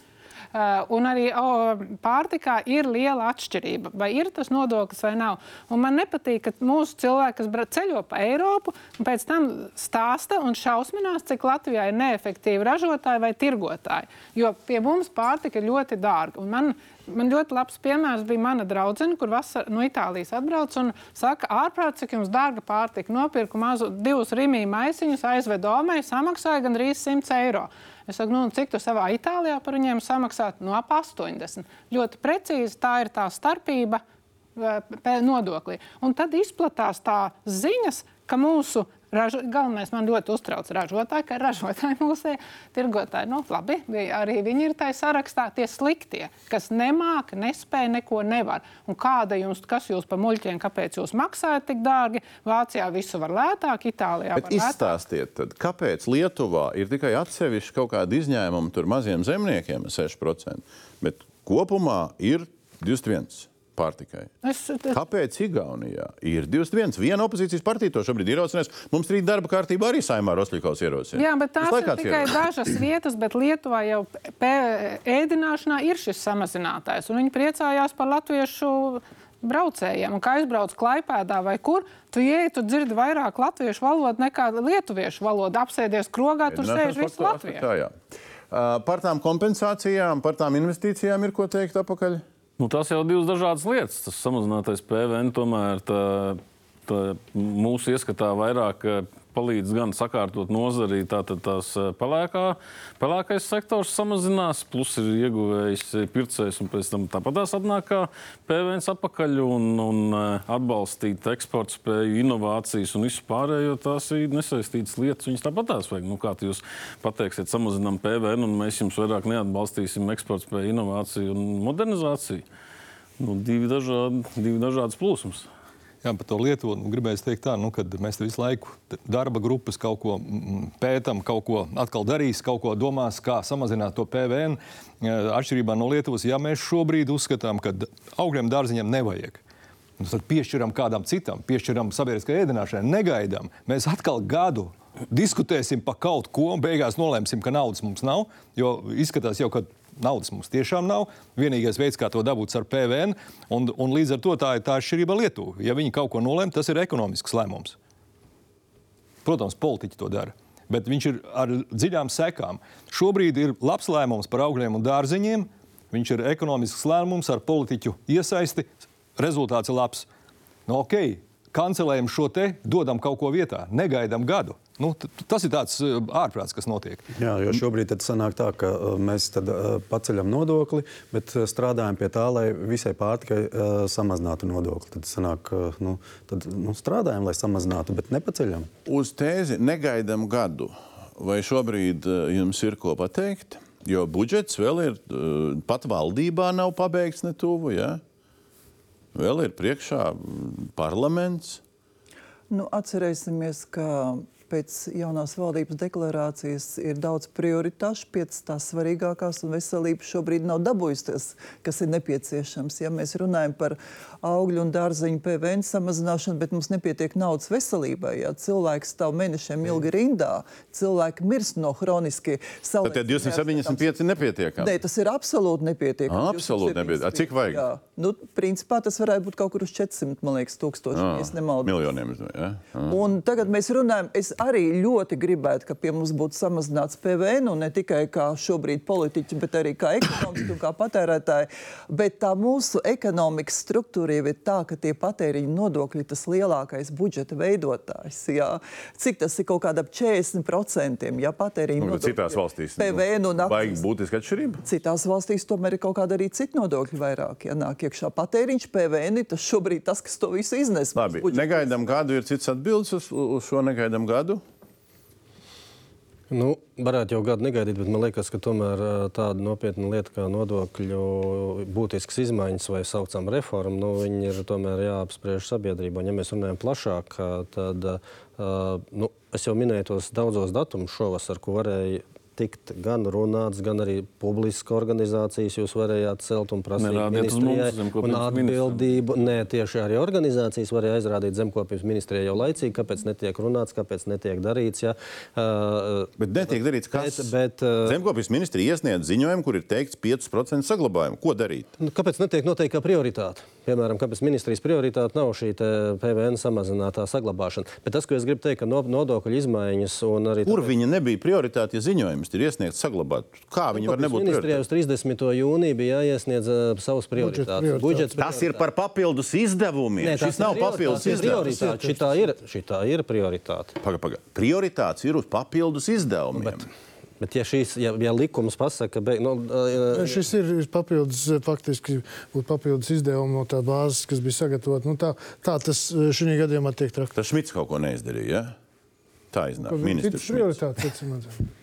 Uh, un arī o, pārtikā ir liela atšķirība. Vai ir tas nodoklis vai nav? Un man nepatīk, ka mūsu cilvēki, kas ceļo pa Eiropu, pēc tam stāsta un šausminās, cik Latvijā ir neefektīvi ražotāji vai tirgotāji. Jo pie mums pārtika ir ļoti dārga. Man, man ļoti labs piemērs bija mana draudzene, kur vasar, no Itālijas atbrauc un saka, ārprāt, cik jums dārga pārtika. Nopirku mazu divus rīmī maisiņus, aizvedu omei, samaksāja gandrīz 100 eiro. Es saku, nu, cik tu savā Itālijā par viņiem samaksāt? No ap 80. Ļoti precīzi tā ir tā starpība eh, nodoklī. Un tad izplatās tā ziņas, ka mūsu ražo, galvenais man ļoti uztrauc ražotāji, ka ražotāji mūsu tirgotāji, nu, labi, arī viņi ir tajā sarakstā, tie sliktie, kas nemāca, nespēja, neko nevar. Un kāda jums, kas jūs pa muļķiem, kāpēc jūs maksājat tik dārgi? Vācijā visu var lētāk, Itālijā Bet izstāstiet, tad, kāpēc Lietuvā ir tikai atsevišķi kaut kādi izņēmumi tur maziem zemniekiem, 6%, bet kopumā ir 21% pārtikai. Es, es, Kāpēc Igaunijā ir 21? Viena opozīcijas partija to šobrīd ir ierosinājusi. Mums rīt darba kārtībā arī saimā Rosļikovs ierosina. Jā, bet tās ir tikai ierosina. dažas vietas, bet Lietuvā jau ēdināšanā ir šis samazinātājs. un Viņi priecājās par latviešu braucējiem. Un kā aizbrauc klaipēdā vai kur, tu ieej, tu dzirdi vairāk latviešu valodu nekā lietuviešu valodu. Apsēdies krogā, tur sēž visi latvieši. Par tām kompensācijām, par tām investīcijām ir ko teikt apakaļ. Nu, tās jau ir divas dažādas lietas. Tas samazinātais PVN tomēr tā, tā mūsu ieskatā vairāk palīdz gan sakārtot nozarī, tātad tās eh, pelēkā, pelēkais sektors samazinās, plus ir ieguvējis eh, pircējs, un pēc tam tāpat tās atnāk kā PVN atpakaļ un, un eh, atbalstīt eksporta spēju, inovācijas un visu pārējo. Tās ir nesaistītas lietas, viņas tāpat tās vajag. Nu, kā jūs pateiksiet, samazinām PVN un mēs jums vairāk neatbalstīsim eksporta spēju, inovāciju un modernizāciju. Nu, divi, dažādi, divi dažādas plūsmas. Jā, par to Lietuvu nu, gribēju teikt, tā, nu, ka mēs visu laiku darba grupas kaut ko pētām, kaut ko atkal darīs, kaut ko domās, kā samazināt to PVN. Eh, Atšķirībā no Lietuvas, ja mēs šobrīd uzskatām, ka augļiem dārziņiem nevajag. nu, Tad piešķiram kādam citam, piešķiram sabiedriskai ēdināšanai, negaidām. Mēs atkal gadu diskutēsim par kaut ko, un beigās nolēmsim, ka naudas mums nav. Jo izskatās jau, ka naudas mums tiešām nav. Vienīgais veids, kā to dabūt, ir ar PVN. Un, un līdz ar to tā ir tā atšķirība Lietuvā. Ja viņi kaut ko nolēma, tas ir ekonomisks lēmums. Protams, politiķi to dara. Bet viņš ir ar dziļām sekām. Šobrīd ir labs lēmums par augļiem un dārzeņiem. Viņš ir ekonomisks lēmums ar politiķu iesaisti. Rezultāts ir labs. Nu, ok, kancelējam šo te, dodam kaut ko vietā, negaidām gadu. Nu, tas ir tāds uh, ārprāts, kas notiek. Jā, jo šobrīd tad sanāk tā, ka uh, mēs tad, uh, paceļam nodokli, bet uh, strādājam pie tā, lai visai pārtikai uh, samazinātu nodokli. Tad, sanāk, uh, nu, tad nu, strādājam, lai samazinātu, bet nepaceļam. Uz tēzi negaidām gadu. Vai šobrīd jums ir ko pateikt? Jo budžets vēl ir, pat valdībā nav pabeigts ne tuvu. Ja? Vēl ir priekšā parlaments. Nu, atcerēsimies, ka pēc jaunās valdības deklarācijas ir daudz prioritāšu, piecas tās svarīgākās, un veselība šobrīd nav dabūjusi tas, kas ir nepieciešams. Ja mēs runājam par augļu un dārzeņu PVN samazināšanu, bet mums nepietiek naudas veselībai, ja cilvēks stāv mēnešiem ilgi rindā, cilvēki mirst no hroniski Tad tie 275 nepietiekami. Nē, tas ir absolūti nepietiekami. Absolūti nepietiekami. Cik vajag? Jā. Nu, principā tas varētu būt kaut kur uz 400, man liekas, tūkstoši. Ah, Ja es nemaldos. miljoniem. es domāju, Ja? Ah. Un tagad mēs runājam, es arī ļoti gribētu, ka pie mums būtu samazināts PVN, un ne tikai kā šobrīd politiķi, bet arī kā ekonomiski un kā patērētāji. Bet tā mūsu ekonomikas struktūra jau ir tā, ka tie patēriņa nodokļi ir tas lielākais budžeta veidotājs. Jā. Cik tas ir kaut kāda ap 40%? Jā, patēriņa Nu, citās valstīs PVN un vajag akcijas. būtiska atšķirība. Citās valstīs tomēr ir kaut kāda arī cita nodokļa vairāk. Ja nāk iekšā patēriņš, PVN tas šobrīd tas, kas to visu iznes. Labi, negaidām gadu, ir cits atbildes uz, uz šo negaidām gadu. Nu, varētu jau gadu negaidīt, bet man liekas, ka tomēr tāda nopietna lieta kā nodokļu būtiskas izmaiņas vai saucam reformu, nu, viņi ir tomēr jāapspriež sabiedrībā. Un, Ja mēs runājam plašāk, tad ā, nu, es jau minēju tos daudzos datumus šovasar, ko varēja tikt gan runāts, gan arī publiskas organizācijas jūs varējāt celt un prasīt Nerādiet uz mums, ministrijai zemkopības un atbildību. Nē, tieši arī organizācijas varēja aizrādīt zemkopības ministrijai jau laicīgi, kāpēc netiek runāts, kāpēc netiek darīts. Ja. Uh, Bet netiek darīts kas. Bet- bet, uh, Zemkopijas ministrija iesniedz ziņojumu, kur ir teikts 5% saglabājumu. Ko darīt? Nu, Kāpēc netiek noteikta prioritāte? Piemēram, kāpēc ministrijas prioritāte nav šī PVN samazinātā saglabāšana? Bet tas, ko es gribu teikt, ka no, nodokļu izmaiņas un arī Kur viņa nebija prioritāte, ja ziņojums ir iesniegts saglabāt? Kā viņa var nebūt Ministrijai uz prioritāte? 30. jūniju bija jāiesniedz uh, savas prioritātes. prioritātes. Budžets Tas ir par papildus izdevumiem. Nē, Šis nav papildus izdevums. prioritāte. Šitā ir, šitā ir prioritāte. Paga, paga. Prioritāts ir uz papildus izdevumiem. Bet, bet ja, šīs, ja, ja likums pasaka, ka nu, uh, Šis ir ir papildus, faktiski būtu papildus izdevumi no tā bāzes, kas bija sagatavota. Nu, tā, tā tas šī gadījumā tiek traktāts. Tas Šmits kaut ko neizdarīja. Ja? Tā iznāk. Ministrs prioritātes, acīm redzam.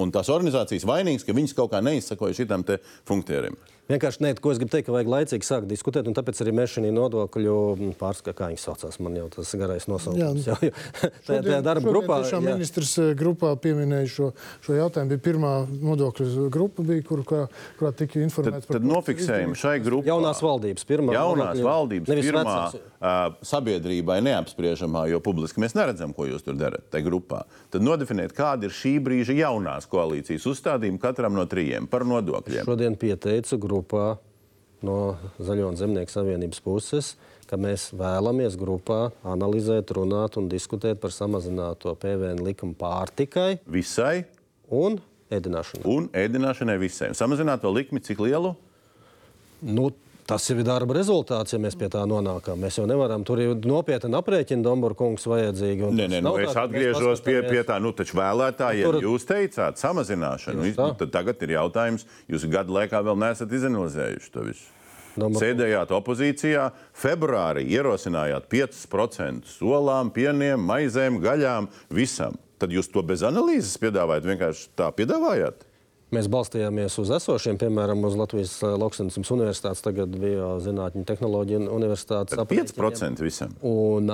Un tās organizācijas vainīgas, ka viņas kaut kā neizsakoja šitam te funkcionērim. Vienkārši ne, ko es gribu teikt, ka vajag laicīgi sākt diskutēt, un tāpēc arī mēs šī nodokļu pārskatā, kā viņi saucās, man jau tas garais nosaukums. Jā, Jā, jā. Tajā, tajā darba grupā. Tiešām jā. ministrs eh, grupā pieminēja šo, šo jautājumu. Bija pirmā nodokļu grupa, bija, kur, kurā, kurā tika Tad, informēts tad nofiksējam šai grupai. Jaunās valdības pirmā. Jaunās nodokļu- valdības pirmā vecās. uh, sabiedrībai neapspriežamā, jo publiski mēs neredzam, ko jūs tur darat tajā grupā. Tad nodefinēt, kāda ir šī brīža jaunās koalīcijas uzstādījuma katram no trījiem par nodokļiem. Šodien pieteicu grupā no Zaļo un Zemnieku savienības puses, ka mēs vēlamies grupā analizēt, runāt un diskutēt par samazināto PVN likumu pārtikai Visai un ēdināšanai. un ēdināšanai visai. Samazināt to likmi cik lielu? Nu, tas ir darba rezultāts, ja mēs pie tā nonākam. Mēs jau nevaram tur nopietni aprēķina Dombora kungs vajadzīgi. Nē, nē, nu, es tā, atgriežos pie, pie tā, nu, taču vēlētājiem Tur- jūs teicāt samazināšanu. Tā. Nu, tad tagad ir jautājums, jūs gadu laikā vēl neesat izanalizējuši to visu. Domāju- Sēdējāt opozīcijā, februārī ierosinājāt 5% olām, pieniem, maizēm, gaļām, visam. Tad jūs to bez analīzes piedāvājat, vienkārši tā piedāvājāt. Mēs balstījāmies uz esošiem, piemēram, uz Latvijas eh, Lauksaimniecības Universitātes, tagad Biozinātņu tehnoloģiju universitātes Tad 5% visam. Un,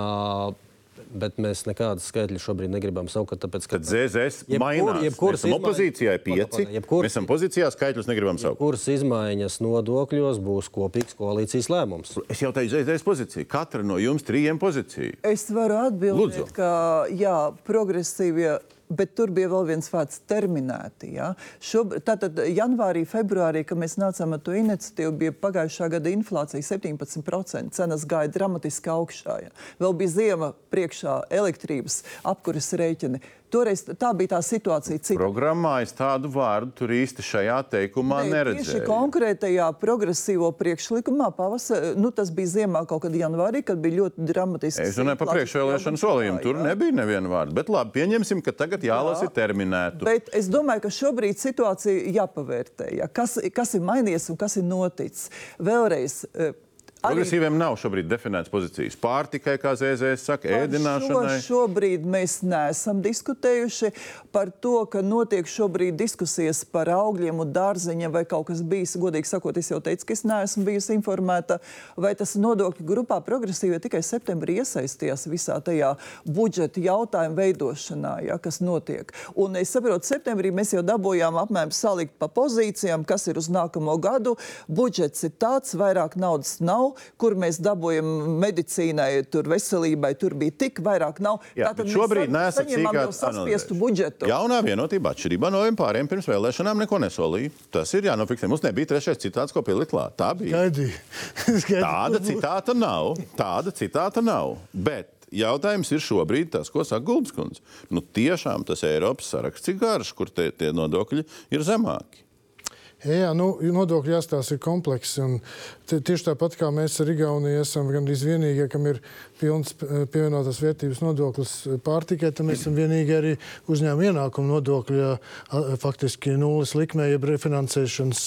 bet mēs nekādas skaitļus šobrīd negribam saukt, tāpēc, ka Tad ZZS Jebkur- mainās. jebkuras Mēs esam 5. pagaid, jebkuras- Mēs esam pozīcijā, skaitļus negribam saukt. kuras izmaiņas nodokļos būs kopīgs koalīcijas lēmums. Es jau teicu, ZZS pozīcija. Katra no jums trījiem pozīcija. Es varu atbildēt, Lūdzu. ka jā, progresīvie. Bet tur bija vēl viens vārds - terminēti. Ja? Šob, tātad janvārī, februārī, kad mēs nācām ar to iniciatīvu, bija pagājušā gada inflācija 17%. Cenas gāja dramatiski augšā. Ja? Vēl bija ziema priekšā, elektrības apkuras rēķini. Toreiz tā bija tā situācija. Cita. Programmā es tādu vārdu tur īsti šajā teikumā Tieši neredzēju. konkrētajā progresīvo priekšlikumā, pavasarī, nu, tas bija ziemā kaut kad janvārī, kad bija ļoti dramatiski. Es runāju par priekšvēlēšanu solījumu. Tur nebija neviena vārda. Bet labi, pieņemsim, ka tagad jālasa terminētu. Bet es domāju, ka šobrīd situācija jāpavērtē. Ja? Kas, kas ir mainījies un kas ir noticis? Vēlreiz. Progresīviem nav šobrīd definētas pozīcijas. Pārtikai, kā ZZS saka, par ēdināšanai. Šo, šobrīd mēs neesam diskutējuši par to, ka notiek šobrīd diskusijas par augļiem un dārzeņiem, vai kaut kas bijis. Godīgi sakot, es jau teicu, ka es neesmu bijusi informēta, vai tas nodokļu grupā progresīvi tikai septembrī iesaistījās visā tajā budžeta jautājumu veidošanā, ja, kas notiek. Un es saprotu, septembrī mēs jau dabūjām apmēram salikt pa pozīcijām, kas ir uz nākamo gadu. Budžets ir tāds, vairāk naudas nav, kur mēs dabūjam medicīnai, tur veselībai, tur bija tik, vairāk nav. Jā, Tātad mēs šobrīd nesat saņemam jau saspiestu budžetu. Jaunā vienotība atšķirībā no vispāriem pirms vēlēšanām neko nesolīja. Tas ir jānofiksē. Mums nebija trešais citāts, ko pielikt klāt. Tā bija. Gaidīju. Gaidīju, Tāda citāta nav. Tāda citāta nav. Bet jautājums ir šobrīd tas, ko saka Gulbis kundze. Nu, tiešām tas Eiropas saraksts ir garš, kur tie, tie nodokļi ir zemāki. Jā, nu, nodokļu jāstāsta ir komplekss. Tieši tāpat kā mēs ar Igauniju esam gandrīz vienīgie, kam ir pilns pievienotās vērtības nodoklis pārtikai, tad mēs esam vienīgi arī uzņēmuma ienākuma nodokļu, ja, a, faktiski nulles likmē, jeb refinansēšanas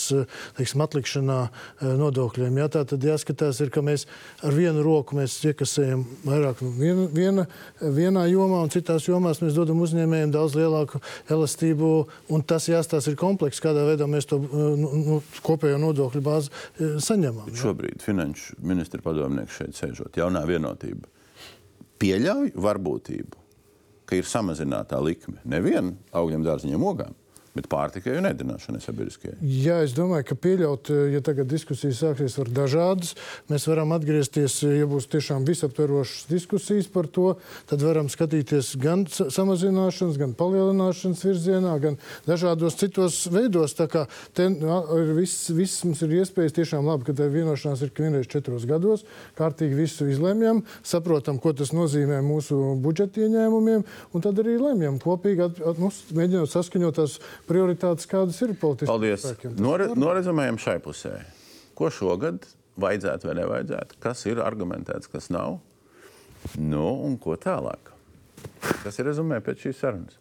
teiksim, atlikšanā eh, nodokļiem. Jā, tā tad jāskatās, ir, ka mēs ar vienu roku iekasējam vairāk viena, viena, vienā jomā, un citās jomās mēs dodam uzņēmējiem daudz lielāku elastību, tas jāstāsta ir komplekss, kādā veidā mēs to eh, nu, nu, kopējo nodokļu bāzi eh, saņemam. Bet šobrīd finanšu ministra padomnieks šeit sēžot, jaunā vienotība. Pieļauj varbūtību, ka ir samazinātā likme. Nevienu augļiem, dārziņiem, ogām, bet pārtikai un ēdināšanai sabiedriskajai. Jā, es domāju, ka pieļaut, eh, ja tagad diskusijas sāksies ar dažādas, mēs varam atgriezties, eh, ja būs tiešām visaptverošas diskusijas par to, tad varam skatīties gan sa- samazināšanas, gan palielināšanas virzienā, gan dažādos citos veidos. Tā kā te nu, viss, viss mums ir iespējas tiešām labi, ka tā vienošanās ir vienreiz četros gados, kārtīgi visu izlemjam, saprotam, ko tas nozīmē mūsu budžeta ieņēmumiem, un tad arī lemjam kopīgi, at, at, nu, mēģinot saskaņot tās prioritātes, kādas ir politiskiem Paldies! Nore, norezumējam šai pusē. Ko šogad vajadzētu vai nevajadzētu? Kas ir argumentēts, kas nav? Nu, un ko tālāk? Tas ir rezumē pēc šīs sarunas.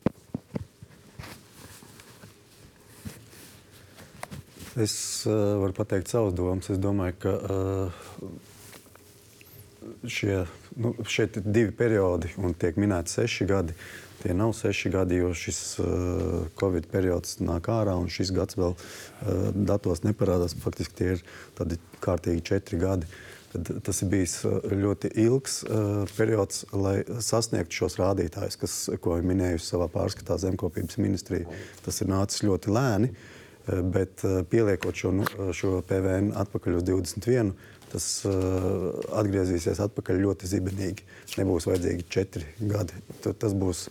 Es uh, varu pateikt savus domas. Es domāju, ka uh, šie, nu, šeit ir divi periodi un tiek minēti seši gadi. Tie nav seši gadi, jo šis uh, Covid periods nāk ārā, un šis gads vēl uh, datos neparādās. Faktiski tie ir tādi kārtīgi četri gadi. Tad tas ir bijis ļoti ilgs periods, lai sasniegtu šos rādītājus, kas, ko ir minējusi savā pārskatā Zemkopības ministrija. Tas ir nācis ļoti lēni, bet pieliekot šo, nu, šo PVN atpakaļ uz 21 tas uh, atgriezīsies atpakaļ ļoti zibenīgi. Nebūs vajadzīgi četri gadi. T tas būs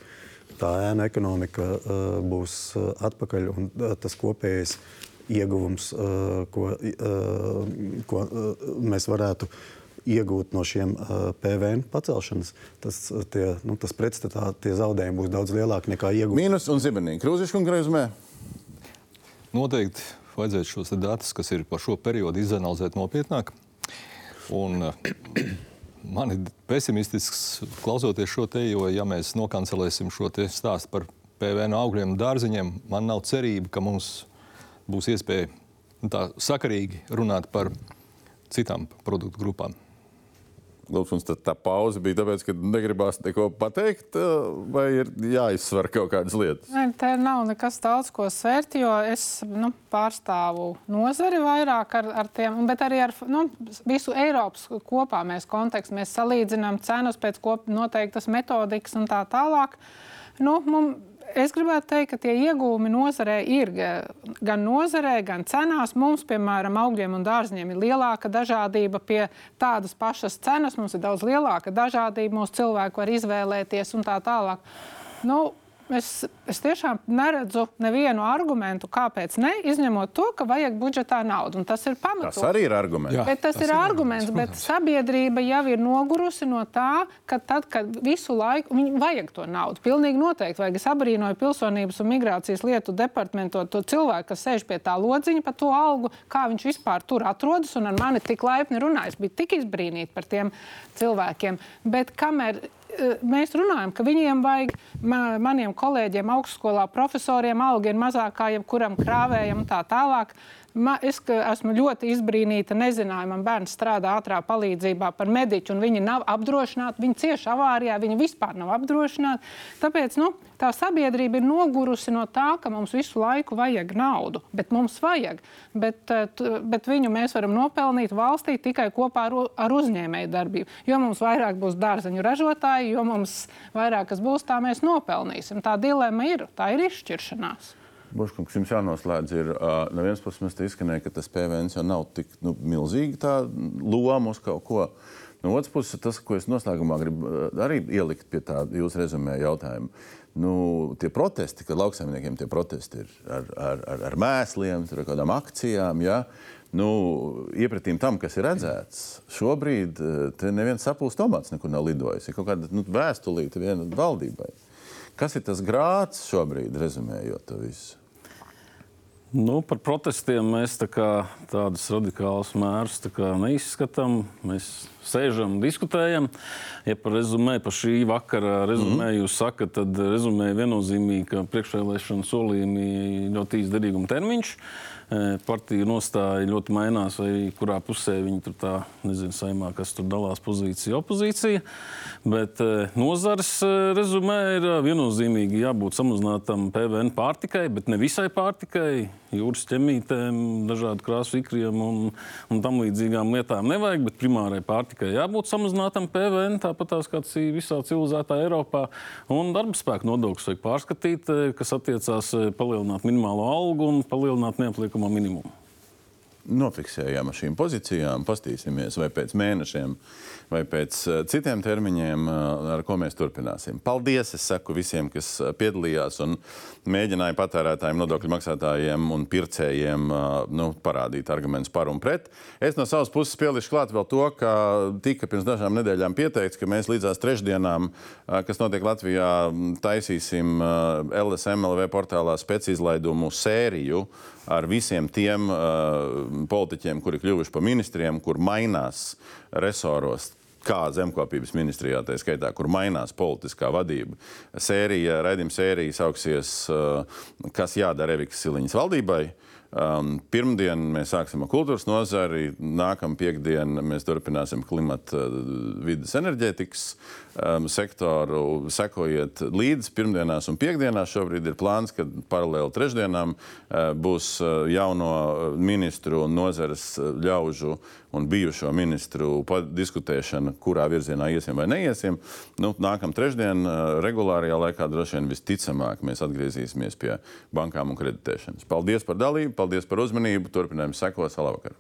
tā ēna ekonomika, uh, būs uh, atpakaļ un uh, tas kopējais ieguvums, uh, ko, uh, ko uh, mēs varētu iegūt no šiem uh, PVN pacelšanas, tas, tie, nu, tas pretstatā tie zaudējumi būs daudz lielāki nekā ieguvumi. Mīnus un zibenīgi. Krūzišķi un greizumē. Noteikti vajadzētu šos datus, kas ir par šo periodu, izanalizēt nopietnāk. Un, eh, man ir pesimistisks klausoties šo te, jo, ja mēs nokancelēsim šo stāstu par PVN augļiem un dārziņiem, man nav cerība, ka mums būs iespēja tā sakarīgi runāt par citām produktu grupām. Lūdzu, tā pauze bija tāpēc, ka negribās neko pateikt, vai ir jāizsver kaut kādas lietas? Ne, te nav nekas daudz ko svērt, jo es nu, pārstāvu nozari vairāk ar, ar tiem, bet arī ar nu, visu Eiropas kopā mēs kontekstu. Mēs salīdzinām cenas pēc noteiktas metodikas un tā tālāk. Nu, mums, es gribētu teikt, ka tie iegūmi nozarē ir gan nozarē, gan cenās. Mums, piemēram, augļiem un dārziem ir lielāka dažādība pie tādas pašas cenas. Mums ir daudz lielāka dažādība, mūsu cilvēki var izvēlēties un tā tālāk. Nu, Es, es tiešām neredzu nevienu argumentu, kāpēc ne, izņemot to, ka vajag budžetā naudu. Tas ir pamatots. Tas arī ir arguments. Jā, bet tas, tas ir, ir arguments, bet sabiedrība jau ir nogurusi no tā, ka tad, kad visu laiku viņi vajag to naudu. Pilnīgi noteikti vajag. Es abrīnoju pilsonības un migrācijas lietu departamentu to cilvēku, kas sēž pie tā lodziņa par to algu, kā viņš vispār tur atrodas un ar mani tik laipni runājas. Bija tik izbrīnīti par tiem cilvēkiem. Bet kamēr mēs runājam, ka viņiem vajag maniem kolēģiem, augstskolā profesoriem, alga ir mazākā jebkuram krāvējam un tā tālāk. Ma, es esmu ļoti izbrīnīta. Nezināju, man bērns strādā ātrā palīdzībā par mediķu, un viņi nav apdrošināti. Viņi cieši avārijā, viņi vispār nav apdrošināti. Tāpēc nu, tā sabiedrība ir nogurusi no tā, ka mums visu laiku vajag naudu. Bet mums vajag. Bet, eh, bet viņu mēs varam nopelnīt valstī tikai kopā ar, ar uzņēmēju darbību. Jo mums vairāk būs dārzeņu ražotāji, jo mums vairāk kas būs, tā mēs nopelnīsim. Tā dilemma ir, tā ir izšķiršanās. Buškungs, jums jānoslēdz. Ir, uh, no vienas puses, izskanējām, ka tas PVN jau nav tik nu, milzīgi tā loma uz kaut ko. No otras puses, tas, ko es noslēgumā gribu arī ielikt pie tā jūsu rezumē jautājuma. Nu, tie protesti, kad lauksaimniekiem tie protesti ir ar, ar, ar, ar mēsliem, ar kādām akcijām, ja? nu, iepratīm tam, kas ir redzēts, šobrīd neviens sapulcē tomāts nekur nav lidojis. Ir kaut kāda nu, vēstulīte vienai valdībai. Kas ir tas grāts šobrīd, rezumējot to visu? Nu, par protestiem mēs tā kā, tādus radikālus mērus neizskatām. Mēs sēžam, diskutējam. Ja par rezumē, par šī vakara rezumē mm. jūs sakat, tad rezumē viennozīmīgi, ka priekšvēlēšana solījumi ļoti īsderīguma termiņš. Uh, partiju nostāja ļoti mainās, vai kurā pusē viņi tur tā, nezinu, saimā, kas tur dalās pozīcija, opozīcija. Bet nozars rezumē ir viennozīmīgi jābūt samazinātam PVN pārtikai, bet ne visai pārtikai, jūras ķemītēm, dažādu krāsu ikriem un, un tam līdzīgām lietām nevajag, bet primārai pārtikai jābūt samazinātam PVN, tāpat tās kā visā civilizētā Eiropā. Un darba spēka nodokļus vajag pārskatīt, kas attiecās palielināt minimālo algu un palielināt neapliekumu notikumu minimumu. Nofiksējām ar šīm pozīcijām, pastīsimies, vai pēc mēnešiem, vai pēc citiem termiņiem, ar ko mēs turpināsim. Paldies! Es saku visiem, kas piedalījās un mēģināja patērētājiem, nodokļu maksātājiem un pircējiem nu, parādīt argumentus par un pret. Es no savas puses pielišu klāt vēl to, ka tika pirms dažām nedēļām pieteikts, ka mēs līdzās trešdienām, kas notiek Latvijā, taisīsim LSMLV portālā speciālaidumu sēriju ar visiem tiem uh, politiķiem, kuri kļuvuši par ministriem, kur mainās resoros. Kā zemkopības ministrijā, tā skaitā, kur mainās politiskā vadība. Sērija, raidījuma sērija sauksies, uh, kas jādara Evikas Siliņas valdībai. Um, pirmdien mēs sāksim ar kultūras nozari, nākamā piekdiena mēs turpināsim klimata, vidas, enerģētikas um, sektoru. Sekojiet līdzi pirmdienās un piekdienās. Šobrīd ir plāns, ka paralēli trešdienām uh, būs jauno ministru un nozares ļaužu un bijušo ministru diskutēšana, kurā virzienā iesim vai neiesim. Nu, Nākamā trešdiena, regulārajā laikā, droši vien visticamāk, mēs atgriezīsimies pie bankām un kreditēšanas. Paldies par dalību, paldies par uzmanību. Turpinājums sekos. Labvakar!